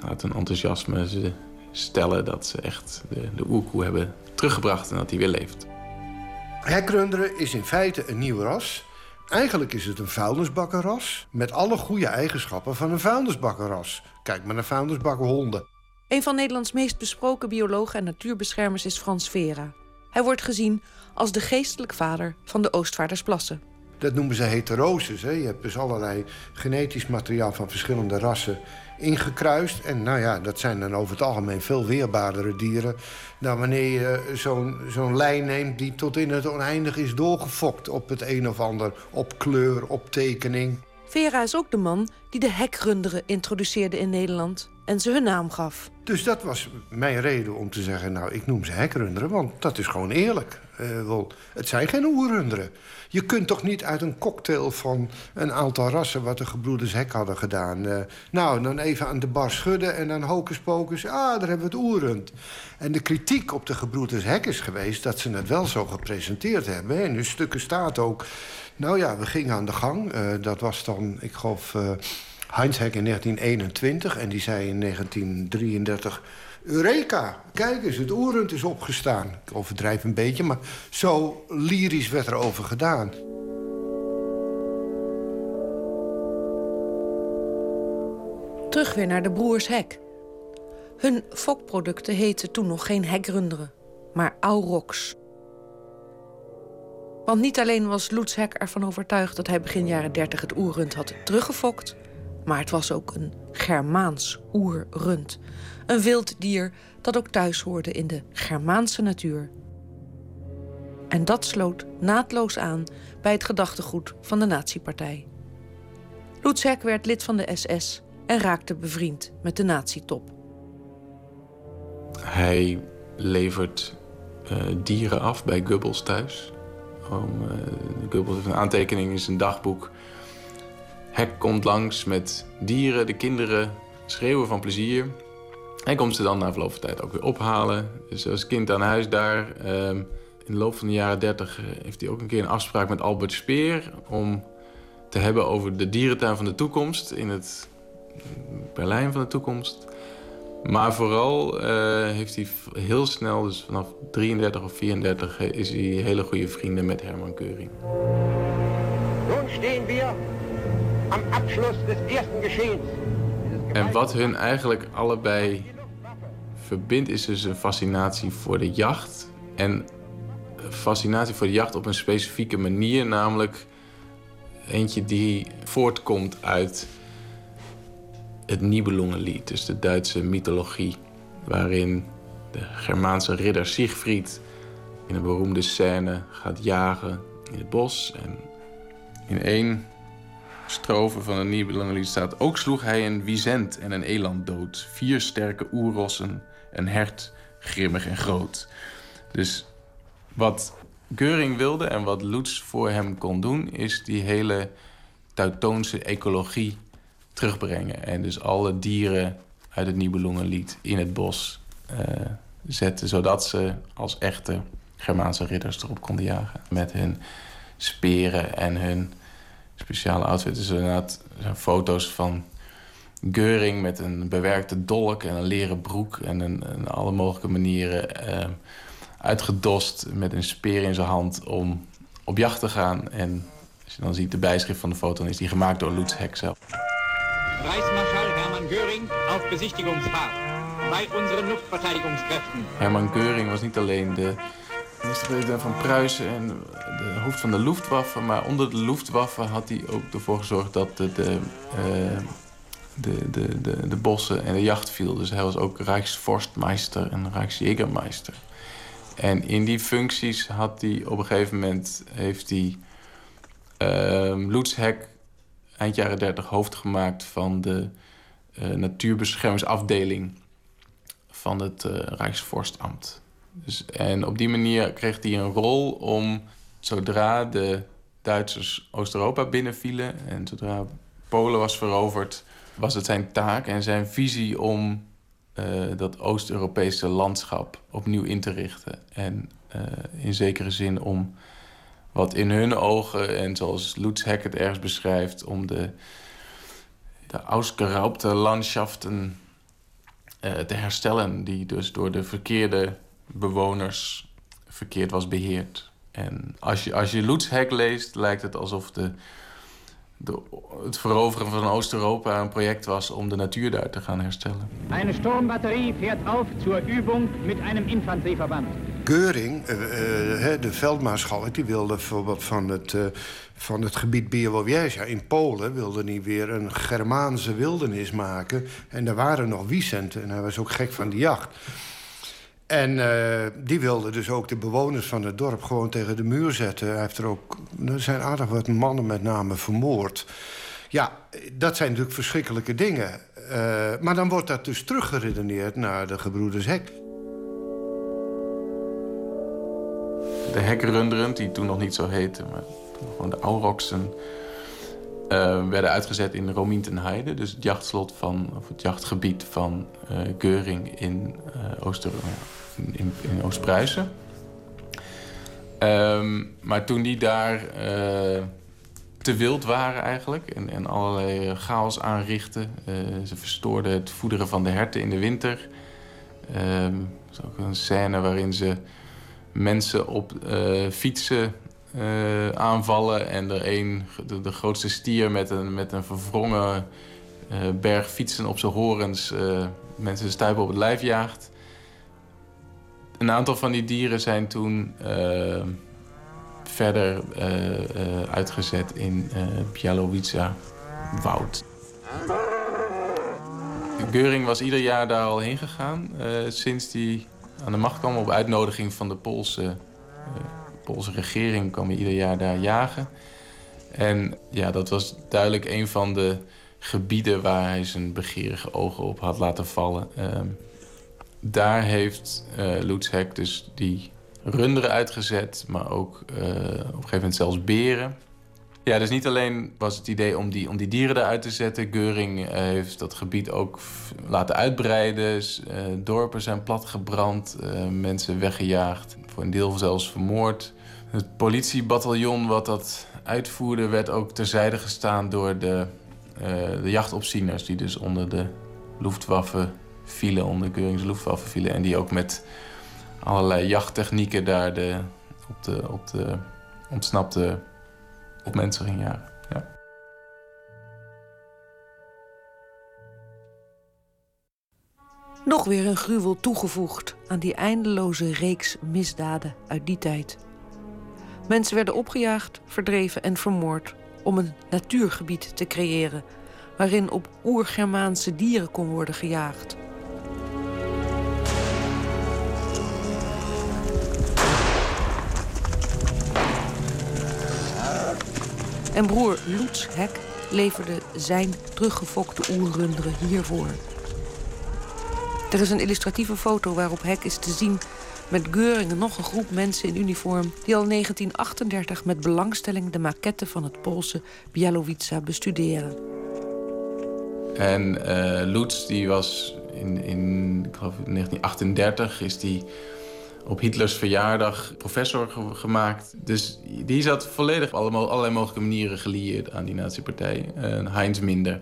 had een enthousiasme ze stellen dat ze echt de, de oerkoe hebben teruggebracht en dat hij weer leeft. Hekrunderen is in feite een nieuw ras. Eigenlijk is het een vuilnisbakkenras met alle goede eigenschappen van een vuilnisbakkenras. Kijk maar naar vuilnisbakkenhonden. Een van Nederlands meest besproken biologen en natuurbeschermers is Frans Vera. Hij wordt gezien als de geestelijk vader van de Oostvaardersplassen. Dat noemen ze heterosis. Hè? Je hebt dus allerlei genetisch materiaal van verschillende rassen ingekruist. En nou ja, dat zijn dan over het algemeen veel weerbaardere dieren... dan wanneer je zo'n zo'n lijn neemt die tot in het oneindig is doorgefokt... op het een of ander, op kleur, op tekening. Vera is ook de man die de hekrunderen introduceerde in Nederland en ze hun naam gaf. Dus dat was mijn reden om te zeggen, nou, ik noem ze hekrunderen... want dat is gewoon eerlijk. Uh, wel, het zijn geen oerrunderen. Je kunt toch niet uit een cocktail van een aantal rassen... wat de gebroeders Hek hadden gedaan... Uh, nou, dan even aan de bar schudden en dan hocus pocus... ah, daar hebben we het oerrund. En de kritiek op de gebroeders Hek is geweest... dat ze het wel zo gepresenteerd hebben. In hun stukken staat ook... nou ja, we gingen aan de gang. Uh, dat was dan, ik geloof... Heinz Hek in 1921 en die zei in 1933... Eureka, kijk eens, het oerend is opgestaan. Ik overdrijf een beetje, maar zo lyrisch werd er over gedaan. Terug weer naar de broers Hek. Hun fokproducten heten toen nog geen Hekrunderen, maar Aurox. Want niet alleen was Loets Hek ervan overtuigd dat hij begin jaren 30 het oerrund had teruggefokt, maar het was ook een Germaans oerrund. Een wild dier dat ook thuis hoorde in de Germaanse natuur. En dat sloot naadloos aan bij het gedachtegoed van de Nazi-partij. Lutzek werd lid van de SS en raakte bevriend met de nazi-top. Hij levert uh, dieren af bij Goebbels thuis. Um, uh, Goebbels heeft een aantekening in zijn dagboek Hek komt langs met dieren, de kinderen schreeuwen van plezier. Hij komt ze dan na verloop van tijd ook weer ophalen. Dus als kind aan huis daar. Ehm, in de loop van de jaren 30 eh, heeft hij ook een keer een afspraak met Albert Speer... om te hebben over de dierentuin van de toekomst in het Berlijn van de toekomst. Maar vooral uh, heeft hij heel snel, dus vanaf 33 of 34, is hij hele goede vrienden met Herman Keuring. Nu staan we En wat hun eigenlijk allebei verbindt, is dus een fascinatie voor de jacht. En fascinatie voor de jacht op een specifieke manier, namelijk eentje die voortkomt uit het Nibelungenlied, dus de Duitse mythologie, waarin de Germaanse ridder Siegfried in een beroemde scène gaat jagen in het bos. En in één strofe van een Nibelungenlied staat... Ook sloeg hij een wiesent en een eland dood. Vier sterke oerrossen, een hert, grimmig en groot. Dus wat Geuring wilde en wat Lutz voor hem kon doen... is die hele Teutoonse ecologie terugbrengen. En dus alle dieren uit het Nibelungenlied in het bos uh, zetten... zodat ze als echte Germaanse ridders erop konden jagen. Met hun speren en hun speciale outfit. Dus inderdaad zijn foto's van Geuring met een bewerkte dolk en een leren broek... en een, alle mogelijke manieren uh, uitgedost met een speer in zijn hand om op jacht te gaan. En als je dan ziet de bijschrift van de foto, dan is die gemaakt door Lutz Heck zelf. Rijksmarschall Hermann Göring auf Besichtigungsfahrt bij onze Luftverteidigungskräften. Hermann Göring was niet alleen de minister-president van Pruisen en de hoofd van de Luftwaffe. Maar onder de Luftwaffe had hij ook ervoor gezorgd dat de, de, uh, de, de, de, de, bossen en de jacht viel. Dus hij was ook Rijksforstmeister en Rijksjägermeister. En in die functies had hij op een gegeven moment... heeft hij uh, Loetshek eind jaren 30 hoofd gemaakt van de uh, natuurbeschermingsafdeling van het uh, Rijksvorstambt. Dus, en op die manier kreeg hij een rol om zodra de Duitsers Oost-Europa binnenvielen en zodra Polen was veroverd, was het zijn taak en zijn visie om uh, dat Oost-Europese landschap opnieuw in te richten. En uh, in zekere zin om wat in hun ogen, en zoals Lutz Heck het ergens beschrijft, om de, de ausgeraubte landschaften uh, te herstellen, die dus door de verkeerde bewoners verkeerd was beheerd. En als je, als je Loetshek leest, lijkt het alsof de, de, het veroveren van Oost-Europa een project was om de natuur daar te gaan herstellen. Een stormbatterie veert af zur Übung met een infanterieverband. Geuring, uh, uh, de veldmaarschalk, die wilde bijvoorbeeld van het, uh, van het gebied Białowieża in Polen... wilde hij weer een Germaanse wildernis maken. En er waren nog wiesenten en hij was ook gek van die jacht. En uh, die wilde dus ook de bewoners van het dorp gewoon tegen de muur zetten. Hij heeft er ook, er zijn aardig wat mannen met name vermoord. Ja, dat zijn natuurlijk verschrikkelijke dingen. Uh, maar dan wordt dat dus teruggeredeneerd naar de gebroeders Hek. de hekrunderen, die toen nog niet zo heette, maar gewoon de Aurochsen, uh, werden uitgezet in Romintenheide. Dus het jachtslot van, of het jachtgebied van uh, Geuring in, uh, Oost-Pruisen. Um, maar toen die daar te wild waren eigenlijk en, en allerlei chaos aanrichten. ze verstoorden het voederen van de herten in de winter. Er is ook een scène waarin ze mensen op fietsen uh, aanvallen. En er een, de, grootste stier met een, met een verwrongen uh, berg fietsen op zijn horens uh, mensen stuipen op het lijf jaagt. Een aantal van die dieren zijn toen verder uitgezet in uh, woud. Geuring was ieder jaar daar al heen gegaan sinds hij aan de macht kwam op uitnodiging van de Poolse Poolse regering kwam ieder jaar daar jagen. En ja, dat was duidelijk een van de gebieden waar hij zijn begeerige ogen op had laten vallen. Ehm, daar heeft uh, dus die runderen uitgezet, maar ook uh, op een gegeven moment zelfs beren. Ja, dus niet alleen was het idee om die, om die dieren eruit te zetten. Geuring uh, heeft dat gebied ook laten uitbreiden. dorpen zijn platgebrand, mensen weggejaagd. Voor een deel zelfs vermoord. Het politiebataljon wat dat uitvoerde werd ook terzijde gestaan door de, uh, de jachtopzieners... die dus onder de Luftwaffe vielen, onder Geurings Luftwaffe vielen... en die ook met allerlei jachttechnieken daar de, op, de, op de ontsnapte op mensen gingen jagen. Ja. Nog weer een gruwel toegevoegd aan die eindeloze reeks misdaden uit die tijd. Mensen werden opgejaagd, verdreven en vermoord om een natuurgebied te creëren waarin op oer-Germaanse dieren kon worden gejaagd. En broer Loets Hek leverde zijn teruggefokte oerrunderen hiervoor. Er is een illustratieve foto waarop Hek is te zien met Geuring en nog een groep mensen in uniform... die al in 1938 met belangstelling de maquette van het Poolse Bialowica bestuderen. En uh, Lutz, die was in, in ik geloof 1938, is die op Hitlers verjaardag professor gemaakt. Dus die zat volledig op allerlei mogelijke manieren gelieerd aan die nazi-partij. Uh, Heinz minder.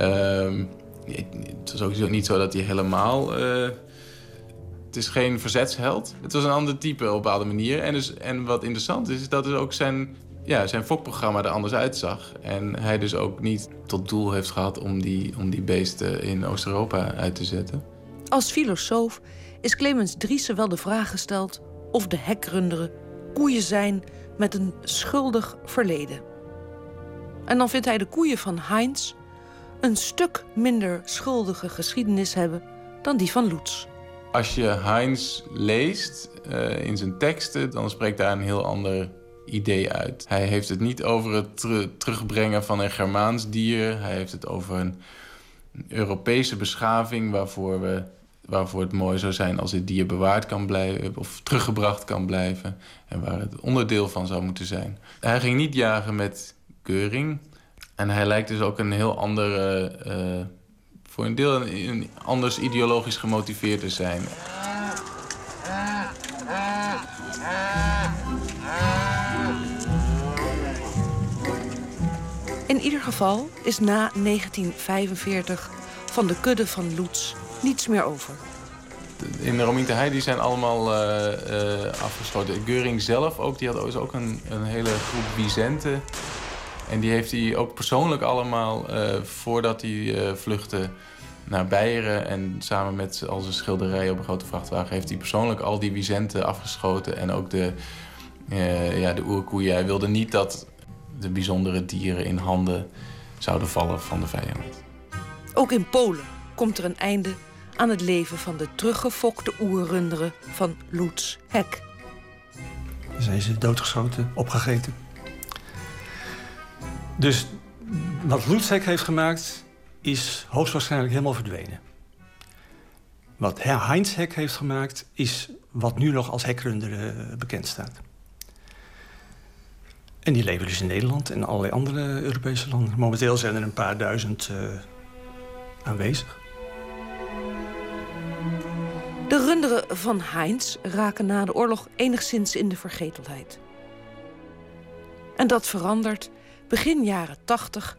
Uh, het was ook niet zo dat hij helemaal... Uh, het is geen verzetsheld. Het was een ander type op een bepaalde manier. En, dus, en wat interessant is, is dat dus ook zijn, ja, zijn fokprogramma er anders uitzag. En hij dus ook niet tot doel heeft gehad om die, om die beesten in Oost-Europa uit te zetten. Als filosoof is Clemens Driessen wel de vraag gesteld of de hekrunderen koeien zijn met een schuldig verleden. En dan vindt hij de koeien van Heinz een stuk minder schuldige geschiedenis hebben dan die van Lutz. Als je Heinz leest uh, in zijn teksten, dan spreekt daar een heel ander idee uit. Hij heeft het niet over het terugbrengen van een Germaans dier. Hij heeft het over een Europese beschaving waarvoor, we, waarvoor het mooi zou zijn als het dier bewaard kan blijven of teruggebracht kan blijven. En waar het onderdeel van zou moeten zijn. Hij ging niet jagen met keuring. En hij lijkt dus ook een heel andere. Uh, voor een deel een, anders ideologisch gemotiveerd te zijn. In ieder geval is na 1945 van de kudde van Loets niets meer over. In de Rominte Heidi zijn allemaal uh, uh, afgesloten. Geuring zelf ook, die had ook een, een hele groep Vicenten en die heeft hij ook persoonlijk allemaal, uh, voordat hij uh, vluchtte naar Beieren... en samen met al zijn schilderijen op een grote vrachtwagen... heeft hij persoonlijk al die Vicenten afgeschoten en ook de, uh, ja, de oerkoeien. Hij wilde niet dat de bijzondere dieren in handen zouden vallen van de vijand. Ook in Polen komt er een einde aan het leven van de teruggefokte oerrunderen van Lutz Hek. Zijn ze doodgeschoten, opgegeten? Dus wat Lutzek heeft gemaakt, is hoogstwaarschijnlijk helemaal verdwenen. Wat Heinz Hek heeft gemaakt, is wat nu nog als hekrunderen bekend staat. En die leven dus in Nederland en allerlei andere Europese landen. Momenteel zijn er een paar duizend uh, aanwezig. De runderen van Heinz raken na de oorlog enigszins in de vergetelheid. En dat verandert begin jaren 80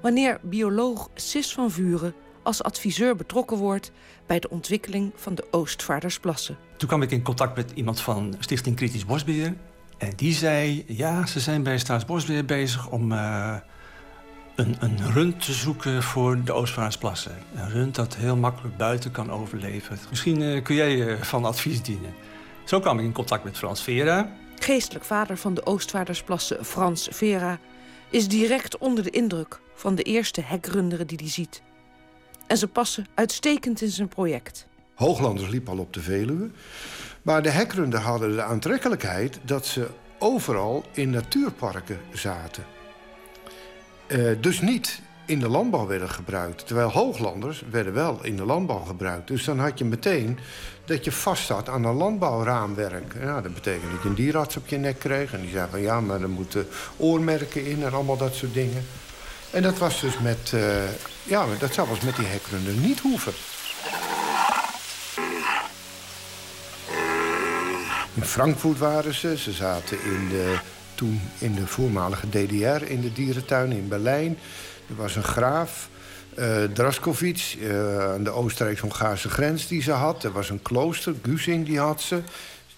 wanneer bioloog Sis van Vuren als adviseur betrokken wordt bij de ontwikkeling van de Oostvaardersplassen. Toen kwam ik in contact met iemand van Stichting Kritisch Bosbeheer. En die zei, ja, ze zijn bij Staatsbosbeheer bezig om uh, een, een rund te zoeken voor de Oostvaardersplassen. Een rund dat heel makkelijk buiten kan overleven. Misschien uh, kun jij uh, van advies dienen. Zo kwam ik in contact met Frans Vera. Geestelijk vader van de Oostvaardersplassen, Frans Vera, is direct onder de indruk van de eerste hekrunderen die hij ziet. En ze passen uitstekend in zijn project. Hooglanders liepen al op de Veluwe. Maar de hekrunder hadden de aantrekkelijkheid dat ze overal in natuurparken zaten. Uh, dus niet in de landbouw werden gebruikt. Terwijl hooglanders werden wel in de landbouw gebruikt. Dus dan had je meteen dat je vast zat aan een landbouwraamwerk. Ja, dat betekent dat je een dierarts op je nek kreeg. En die zei van ja, maar er moeten oormerken in en allemaal dat soort dingen. En dat was dus met, uh, ja, dat zou was met die hekrunder niet hoeven. In Frankfurt waren ze. Ze zaten in de, toen in de voormalige DDR in de dierentuin in Berlijn. Er was een graaf, uh, Draskovic, uh, aan de Oostenrijks-Hongaarse grens die ze had. Er was een klooster, Gusing, die had ze.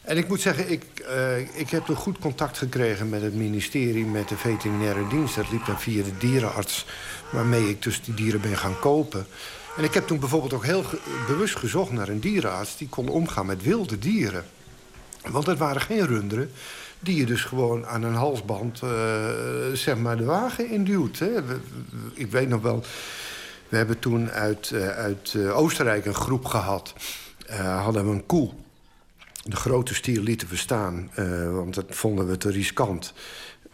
En ik moet zeggen, ik, uh, ik heb een goed contact gekregen met het ministerie... met de veterinaire dienst. Dat liep dan via de dierenarts... waarmee ik dus die dieren ben gaan kopen. En ik heb toen bijvoorbeeld ook heel bewust gezocht naar een dierenarts... die kon omgaan met wilde dieren. Want het waren geen runderen die je dus gewoon aan een halsband uh, zeg maar de wagen induwt. Hè. ik weet nog wel, we hebben toen uit, uh, uit Oostenrijk een groep gehad. hadden we een koe. De grote stier lieten we staan, want dat vonden we te riskant.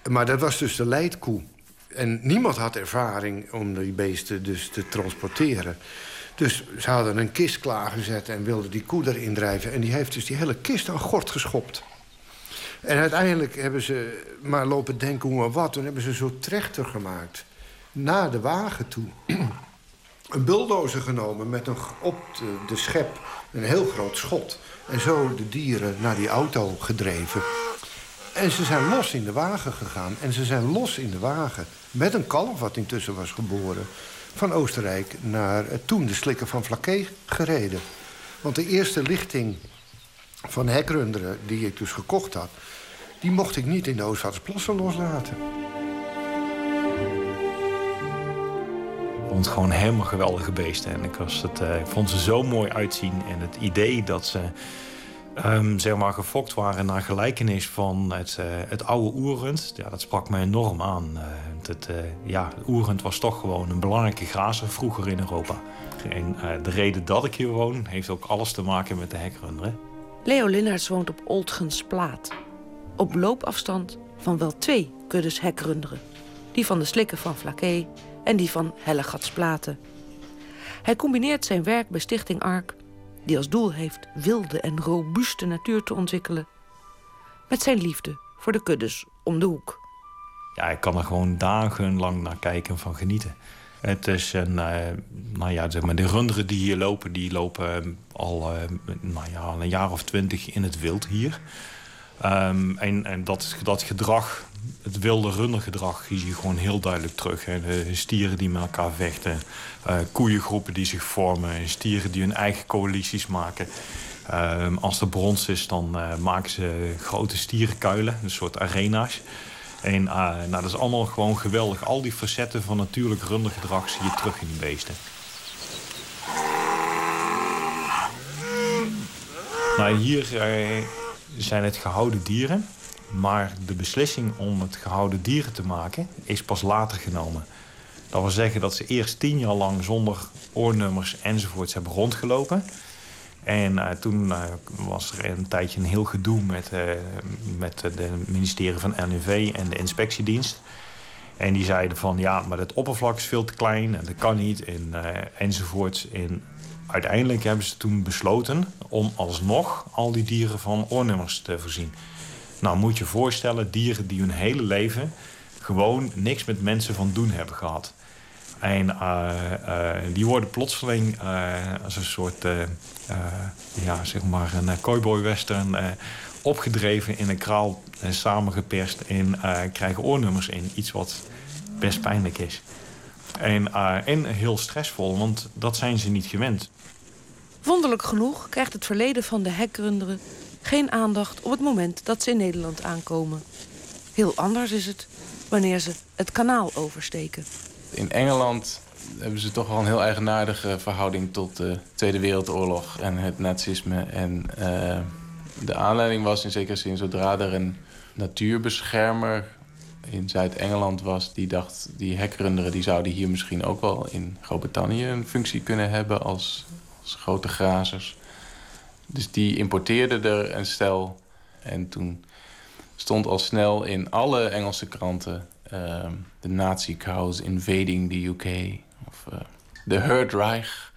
Maar dat was dus de leidkoe. En niemand had ervaring om die beesten dus te transporteren. Dus ze hadden een kist klaargezet en wilden die koe erin drijven. En die heeft dus die hele kist aan gort geschopt. En uiteindelijk hebben ze maar lopen denken hoe maar wat. Toen hebben ze zo trechter gemaakt. Naar de wagen toe. [clears throat] een bulldozer genomen met een, op de, schep een heel groot schot. En zo de dieren naar die auto gedreven. En ze zijn los in de wagen gegaan. En ze zijn los in de wagen. Met een kalf wat intussen was geboren van Oostenrijk naar toen de slikken van Flaké gereden. Want de eerste lichting van hekrunderen die ik dus gekocht had... die mocht ik niet in de Oostvaardersplassen loslaten. Ik vond het gewoon helemaal geweldige beesten. En ik, was het, uh, ik vond ze zo mooi uitzien. En het idee dat ze um, zeg maar gefokt waren naar gelijkenis van het, uh, het oude oerend. Ja, dat sprak me enorm aan. Uh, het, uh, ja, oerend was toch gewoon een belangrijke grazer vroeger in Europa. En de reden dat ik hier woon heeft ook alles te maken met de hekrunderen. Leo Linnaerts woont op Oldgens Plaat. Op loopafstand van wel twee kuddes hekrunderen. Die van de slikken van Flaké en die van Hellegatsplaten. Hij combineert zijn werk bij Stichting ARK die als doel heeft wilde en robuuste natuur te ontwikkelen, met zijn liefde voor de kuddes om de hoek. Ja, ik kan er gewoon dagenlang naar kijken en van genieten. Het is een, uh, nou ja, zeg maar, de runderen die hier lopen, die lopen uh, al, uh, nou ja, een jaar of twintig in het wild hier. Um, en en dat, dat gedrag, het wilde rundergedrag, zie je gewoon heel duidelijk terug. Hè. Stieren die met elkaar vechten, uh, koeiengroepen die zich vormen... stieren die hun eigen coalities maken. Um, als er brons is, dan uh, maken ze grote stierenkuilen, een soort arena's. En uh, nou, dat is allemaal gewoon geweldig. Al die facetten van natuurlijk rundergedrag zie je terug in die beesten. Nou, hier zijn het gehouden dieren. Maar de beslissing om het gehouden dieren te maken is pas later genomen. Dat wil zeggen dat ze eerst tien jaar lang zonder oornummers enzovoorts hebben rondgelopen. En uh, toen uh, was er een tijdje een heel gedoe met, uh, met het ministerie van NUV en de inspectiedienst. En die zeiden van ja, maar het oppervlak is veel te klein en dat kan niet en, enzovoorts. En uiteindelijk hebben ze toen besloten om alsnog al die dieren van oornummers te voorzien. Nou, moet je voorstellen, dieren die hun hele leven gewoon niks met mensen van doen hebben gehad. En uh, die worden plotseling als een soort, ja, zeg maar een cowboy-western opgedreven in een kraal en samengeperst en krijgen oornummers in. Iets wat best pijnlijk is. En, en heel stressvol, want dat zijn ze niet gewend. Wonderlijk genoeg krijgt het verleden van de hekrunderen geen aandacht op het moment dat ze in Nederland aankomen. Heel anders is het wanneer ze het kanaal oversteken. In Engeland hebben ze toch wel een heel eigenaardige verhouding tot de Tweede Wereldoorlog en het nazisme. En uh, de aanleiding was in zekere zin zodra er een natuurbeschermer in Zuid-Engeland was... die dacht, die hekrunderen die zouden hier misschien ook wel in Groot-Brittannië... een functie kunnen hebben als, grote grazers. Dus die importeerde er een stel. En toen stond al snel in alle Engelse kranten... de uh, Nazi-cows invading the UK. Of uh, the Herd Reich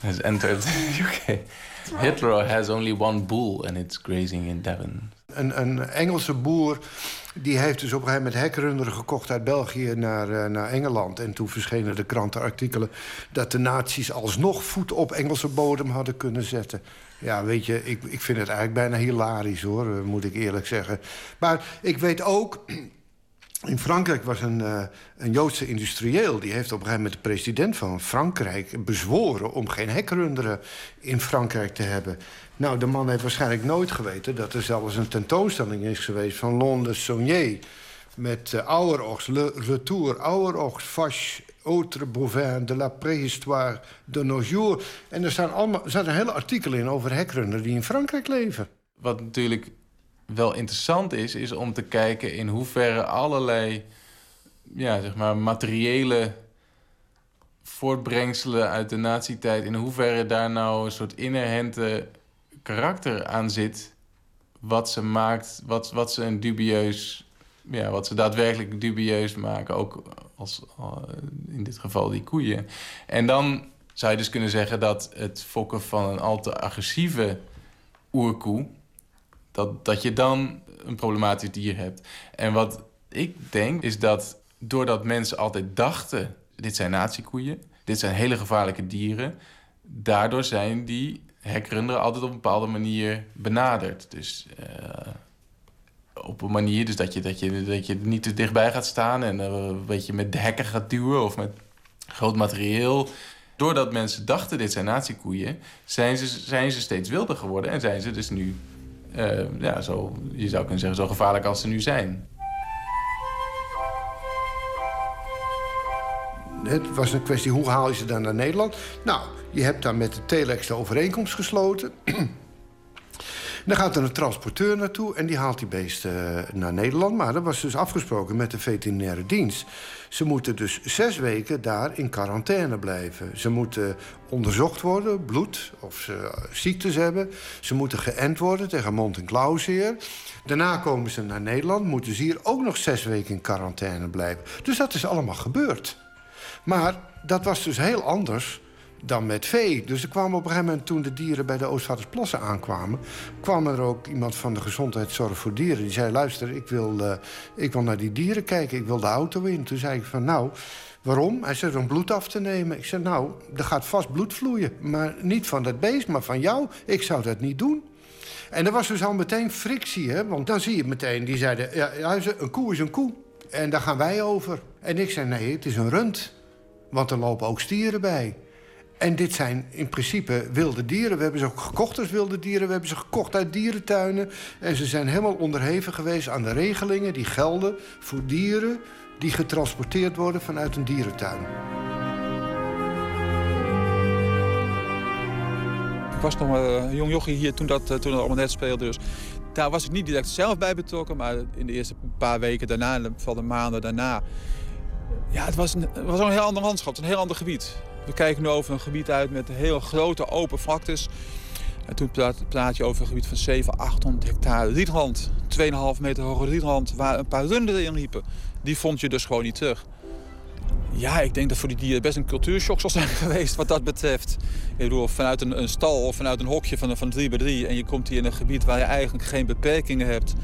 has entered the [laughs] UK. Hitler has only one bull and it's grazing in Devon. Een Engelse boer die heeft dus op een gegeven moment hekrunderen gekocht uit België naar, uh, naar Engeland. En toen verschenen de krantenartikelen dat de nazi's alsnog voet op Engelse bodem hadden kunnen zetten. Ja, weet je, ik, ik vind het eigenlijk bijna hilarisch hoor, moet ik eerlijk zeggen. Maar ik weet ook in Frankrijk was een, uh, een Joodse industrieel... die heeft op een gegeven moment de president van Frankrijk bezworen... om geen hekrunderen in Frankrijk te hebben. Nou, de man heeft waarschijnlijk nooit geweten... dat er zelfs een tentoonstelling is geweest van Londen Saunier... met uh, Ouwerochts, Le Retour, Ouwerochts, Vache, Autre Bovin... de la préhistoire de nos. En er staan, allemaal, er staan hele artikelen in over hekrunderen die in Frankrijk leven. Wat natuurlijk wel interessant is, is om te kijken in hoeverre allerlei ja, zeg maar, materiële voortbrengselen uit de nazi-tijd, in hoeverre daar nou een soort inherente karakter aan zit, wat ze maakt, wat, wat ze een dubieus, ja, wat ze daadwerkelijk dubieus maken, ook als in dit geval die koeien. En dan zou je dus kunnen zeggen dat het fokken van een al te agressieve oerkoe dat, dat je dan een problematisch dier hebt. En wat ik denk is dat doordat mensen altijd dachten... dit zijn natiekoeien, dit zijn hele gevaarlijke dieren... daardoor zijn die hekrunderen altijd op een bepaalde manier benaderd. Dus uh, op een manier dus dat, je, dat, je, dat je niet te dichtbij gaat staan... en uh, een beetje met de hekken gaat duwen of met groot materieel... Doordat mensen dachten dit zijn natiekoeien... Zijn ze, zijn ze steeds wilder geworden en zijn ze dus nu uh, ja, zo, je zou kunnen zeggen, zo gevaarlijk als ze nu zijn. Het was een kwestie, hoe haal je ze dan naar Nederland? Nou, je hebt daar met de Telex de overeenkomst gesloten. [clears throat] dan gaat er een transporteur naartoe en die haalt die beesten uh, naar Nederland. Maar dat was dus afgesproken met de veterinaire dienst. Ze moeten dus zes weken daar in quarantaine blijven. Ze moeten onderzocht worden, bloed, of ze ziektes hebben. Ze moeten geënt worden tegen mond- en klauwzeer. Daarna komen ze naar Nederland, moeten ze hier ook nog zes weken in quarantaine blijven. Dus dat is allemaal gebeurd. Maar dat was dus heel anders dan met vee. Dus er kwamen op een gegeven moment, toen de dieren bij de Oostvaardersplassen aankwamen... kwam er ook iemand van de gezondheidszorg voor dieren. Die zei, luister, ik wil, uh, ik wil naar die dieren kijken, ik wil de auto in. Toen zei ik van, nou, waarom? Hij zei, om bloed af te nemen. Ik zei, nou, er gaat vast bloed vloeien. Maar niet van dat beest, maar van jou. Ik zou dat niet doen. En er was dus al meteen frictie, hè? Want dan zie je meteen, die zeiden... Ja, een koe is een koe. En daar gaan wij over. En ik zei, nee, het is een rund. Want er lopen ook stieren bij. En dit zijn in principe wilde dieren. We hebben ze ook gekocht als wilde dieren. We hebben ze gekocht uit dierentuinen. En ze zijn helemaal onderheven geweest aan de regelingen die gelden voor dieren die getransporteerd worden vanuit een dierentuin. Ik was nog een jong jochie hier toen dat, toen dat allemaal net speelde. Dus daar was ik niet direct zelf bij betrokken. Maar in de eerste paar weken daarna, van de maanden daarna... Ja, het was, een, was een heel ander landschap, een heel ander gebied. We kijken nu over een gebied uit met heel grote open vlaktes. En toen praat, je over een gebied van 700, 800 hectare rietland. 2,5 meter hoge rietland waar een paar runderen in liepen. Die vond je dus gewoon niet terug. Ja, ik denk dat voor die dieren best een cultuurshock zal zijn [laughs] geweest wat dat betreft. Ik bedoel, vanuit een, een stal of vanuit een hokje van, van 3 bij 3 en je komt hier in een gebied waar je eigenlijk geen beperkingen hebt.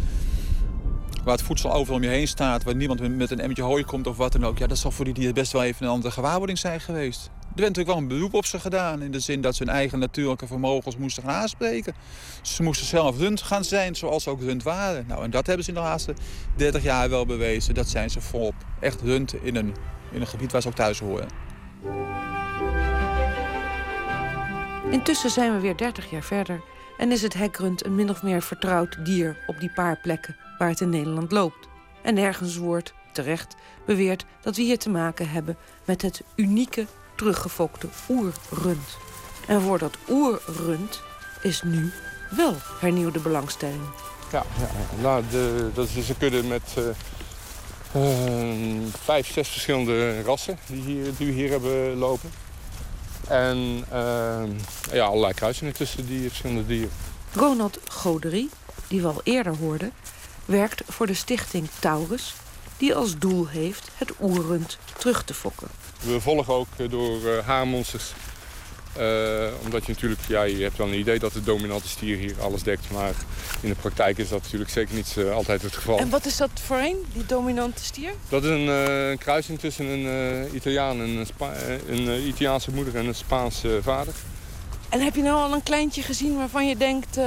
Waar het voedsel overal om je heen staat, waar niemand met een emmertje hooi komt of wat dan ook. Ja, dat zal voor die dieren best wel even een andere gewaarwording zijn geweest. Er werd natuurlijk wel een beroep op ze gedaan. In de zin dat ze hun eigen natuurlijke vermogens moesten gaan aanspreken. Ze moesten zelf rund gaan zijn zoals ze ook rund waren. Nou, en dat hebben ze in de laatste 30 jaar wel bewezen. Dat zijn ze volop. Echt rund in een, in een gebied waar ze ook thuis horen. Intussen zijn we weer 30 jaar verder en is het hekrund een min of meer vertrouwd dier op die paar plekken waar het in Nederland loopt. En nergens wordt, terecht, beweerd dat we hier te maken hebben met het unieke teruggefokte oerrund. En voor dat oerrund is nu wel hernieuwde belangstelling. Ja, ja. Nou, de, dat is dus een kudde met uh, uh, vijf, zes verschillende rassen die, hier, die we hier hebben lopen. En uh, ja, allerlei kruisingen tussen die verschillende dieren. Ronald Goderie, die we al eerder hoorden, werkt voor de stichting Taurus... die als doel heeft het oerrund terug te fokken. We volgen ook door uh, haarmonsters. Uh, omdat je natuurlijk, ja, je hebt wel een idee dat de dominante stier hier alles dekt. Maar in de praktijk is dat natuurlijk zeker niet altijd het geval. En wat is dat voor een, die dominante stier? Dat is een, een kruising tussen een Italiaan en een Italiaanse moeder en een Spaanse vader. En heb je nou al een kleintje gezien waarvan je denkt,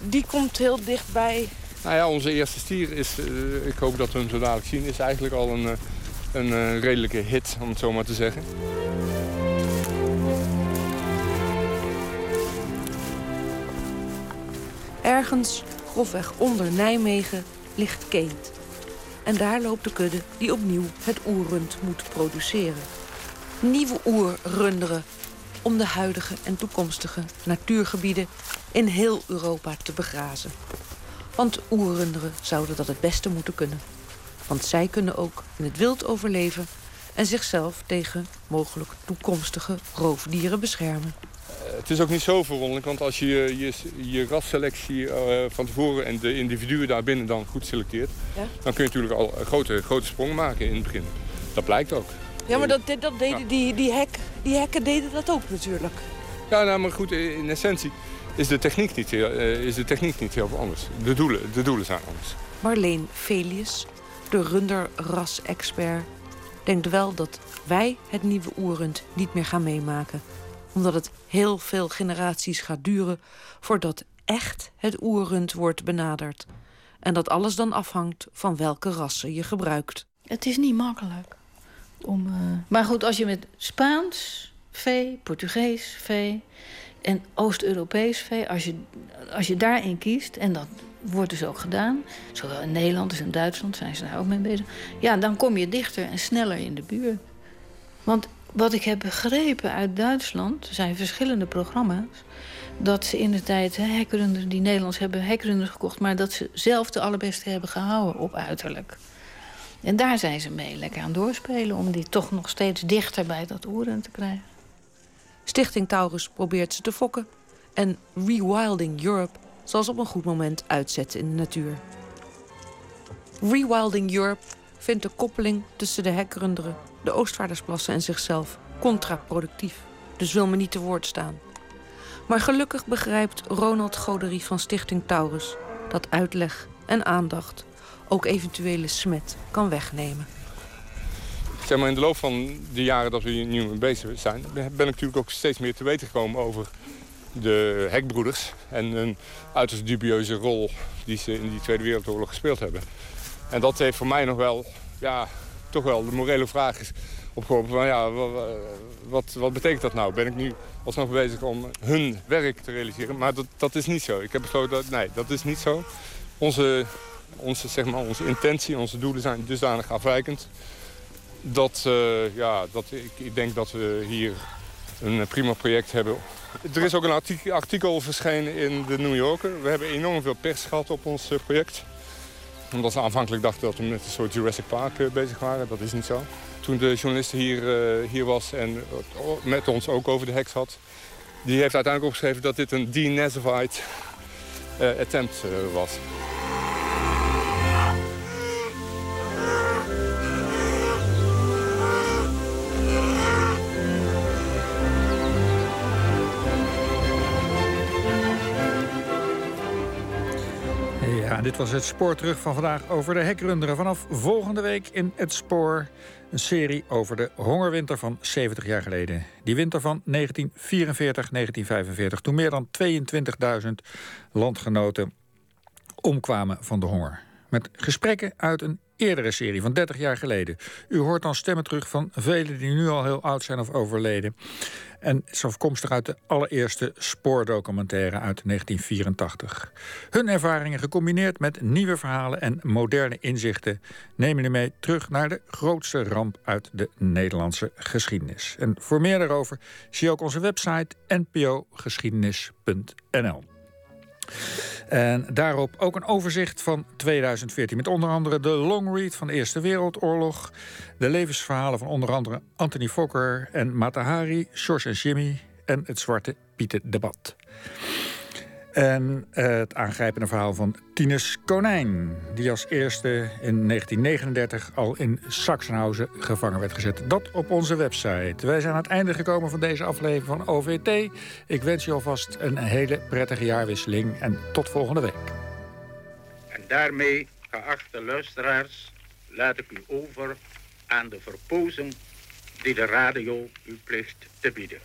die komt heel dichtbij? Nou ja, onze eerste stier is, ik hoop dat we hem zo dadelijk zien, is eigenlijk al een een uh, redelijke hit, om het zo maar te zeggen. Ergens, grofweg onder Nijmegen, ligt Keent. En daar loopt de kudde die opnieuw het oerrund moet produceren. Nieuwe oerrunderen om de huidige en toekomstige natuurgebieden in heel Europa te begrazen. Want oerrunderen zouden dat het beste moeten kunnen. Want zij kunnen ook in het wild overleven en zichzelf tegen mogelijk toekomstige roofdieren beschermen. Het is ook niet zo verwonderlijk, want als je je, je rasselectie uh, van tevoren en de individuen daarbinnen dan goed selecteert, ja? dan kun je natuurlijk al grote, grote sprongen maken in het begin. Dat blijkt ook. Ja, maar dat, dat deden ja. die, die, hek, die hekken deden dat ook natuurlijk. Ja, nou, maar goed, in essentie is de techniek niet heel, is de techniek niet heel anders. De doelen, de doelen zijn anders. Marleen Felius, de runderras-expert, denkt wel dat wij het nieuwe oerend niet meer gaan meemaken. Omdat het heel veel generaties gaat duren voordat echt het oerend wordt benaderd. En dat alles dan afhangt van welke rassen je gebruikt. Het is niet makkelijk. Om, uh... Maar goed, als je met Spaans vee, Portugees vee en Oost-Europees vee... Als je, als je daarin kiest, en dat wordt dus ook gedaan. Zowel in Nederland als in Duitsland zijn ze daar ook mee bezig. Ja, dan kom je dichter en sneller in de buurt. Want wat ik heb begrepen uit Duitsland, zijn verschillende programma's... dat ze in de tijd die Nederlands hebben hekkerunders gekocht... maar dat ze zelf de allerbeste hebben gehouden op uiterlijk. En daar zijn ze mee lekker aan doorspelen... om die toch nog steeds dichter bij dat oeren te krijgen. Stichting Taurus probeert ze te fokken. En Rewilding Europe zal ze op een goed moment uitzetten in de natuur. Rewilding Europe vindt de koppeling tussen de hekrunderen, de Oostvaardersplassen en zichzelf contraproductief. Dus wil me niet te woord staan. Maar gelukkig begrijpt Ronald Goderie van Stichting Taurus dat uitleg en aandacht ook eventuele smet kan wegnemen. Zeg in de loop van de jaren dat we hier nu mee bezig zijn, ben ik natuurlijk ook steeds meer te weten gekomen over de hekbroeders en een uiterst dubieuze rol die ze in die Tweede Wereldoorlog gespeeld hebben. En dat heeft voor mij nog wel, ja, toch wel de morele vraag opgeworpen van ja, wat, wat betekent dat nou? Ben ik nu alsnog bezig om hun werk te realiseren? Maar dat, dat is niet zo. Ik heb besloten dat, nee, dat is niet zo. Onze, onze, zeg maar, onze intentie, onze doelen zijn dusdanig afwijkend. Dat, uh, ja, dat ik, ik denk dat we hier een prima project hebben er is ook een artikel verschenen in de New Yorker. We hebben enorm veel pers gehad op ons eh, project. Omdat ze aanvankelijk dachten dat we met een soort Jurassic Park eh, bezig waren. Dat is niet zo. Toen de journalist hier, hier was en met ons ook over de heks had... die heeft uiteindelijk opgeschreven dat dit een denazified uh, attempt was. Dit was het spoor terug van vandaag over de hekrunderen. Vanaf volgende week in het spoor een serie over de hongerwinter van 70 jaar geleden. Die winter van 1944-1945, toen meer dan 22.000 landgenoten omkwamen van de honger. Met gesprekken uit een eerdere serie van 30 jaar geleden. U hoort dan stemmen terug van velen die nu al heel oud zijn of overleden. En is afkomstig uit de allereerste spoordocumentaire uit 1984. Hun ervaringen gecombineerd met nieuwe verhalen en moderne inzichten... nemen u mee terug naar de grootste ramp uit de Nederlandse geschiedenis. En voor meer daarover zie ook onze website npogeschiedenis.nl. En daarop ook een overzicht van 2014. Met onder andere de long read van de Eerste Wereldoorlog. De levensverhalen van onder andere Anthony Fokker en Matahari, George en Jimmy en het Zwarte Pieten debat. En uh, het aangrijpende verhaal van Tinus Konijn, die als eerste in 1939 al in Sachsenhausen gevangen werd gezet. Dat op onze website. Wij zijn aan het einde gekomen van deze aflevering van OVT. Ik wens je alvast een hele prettige jaarwisseling en tot volgende week. En daarmee, geachte luisteraars, laat ik u over aan de verpozing die de radio u plicht te bieden.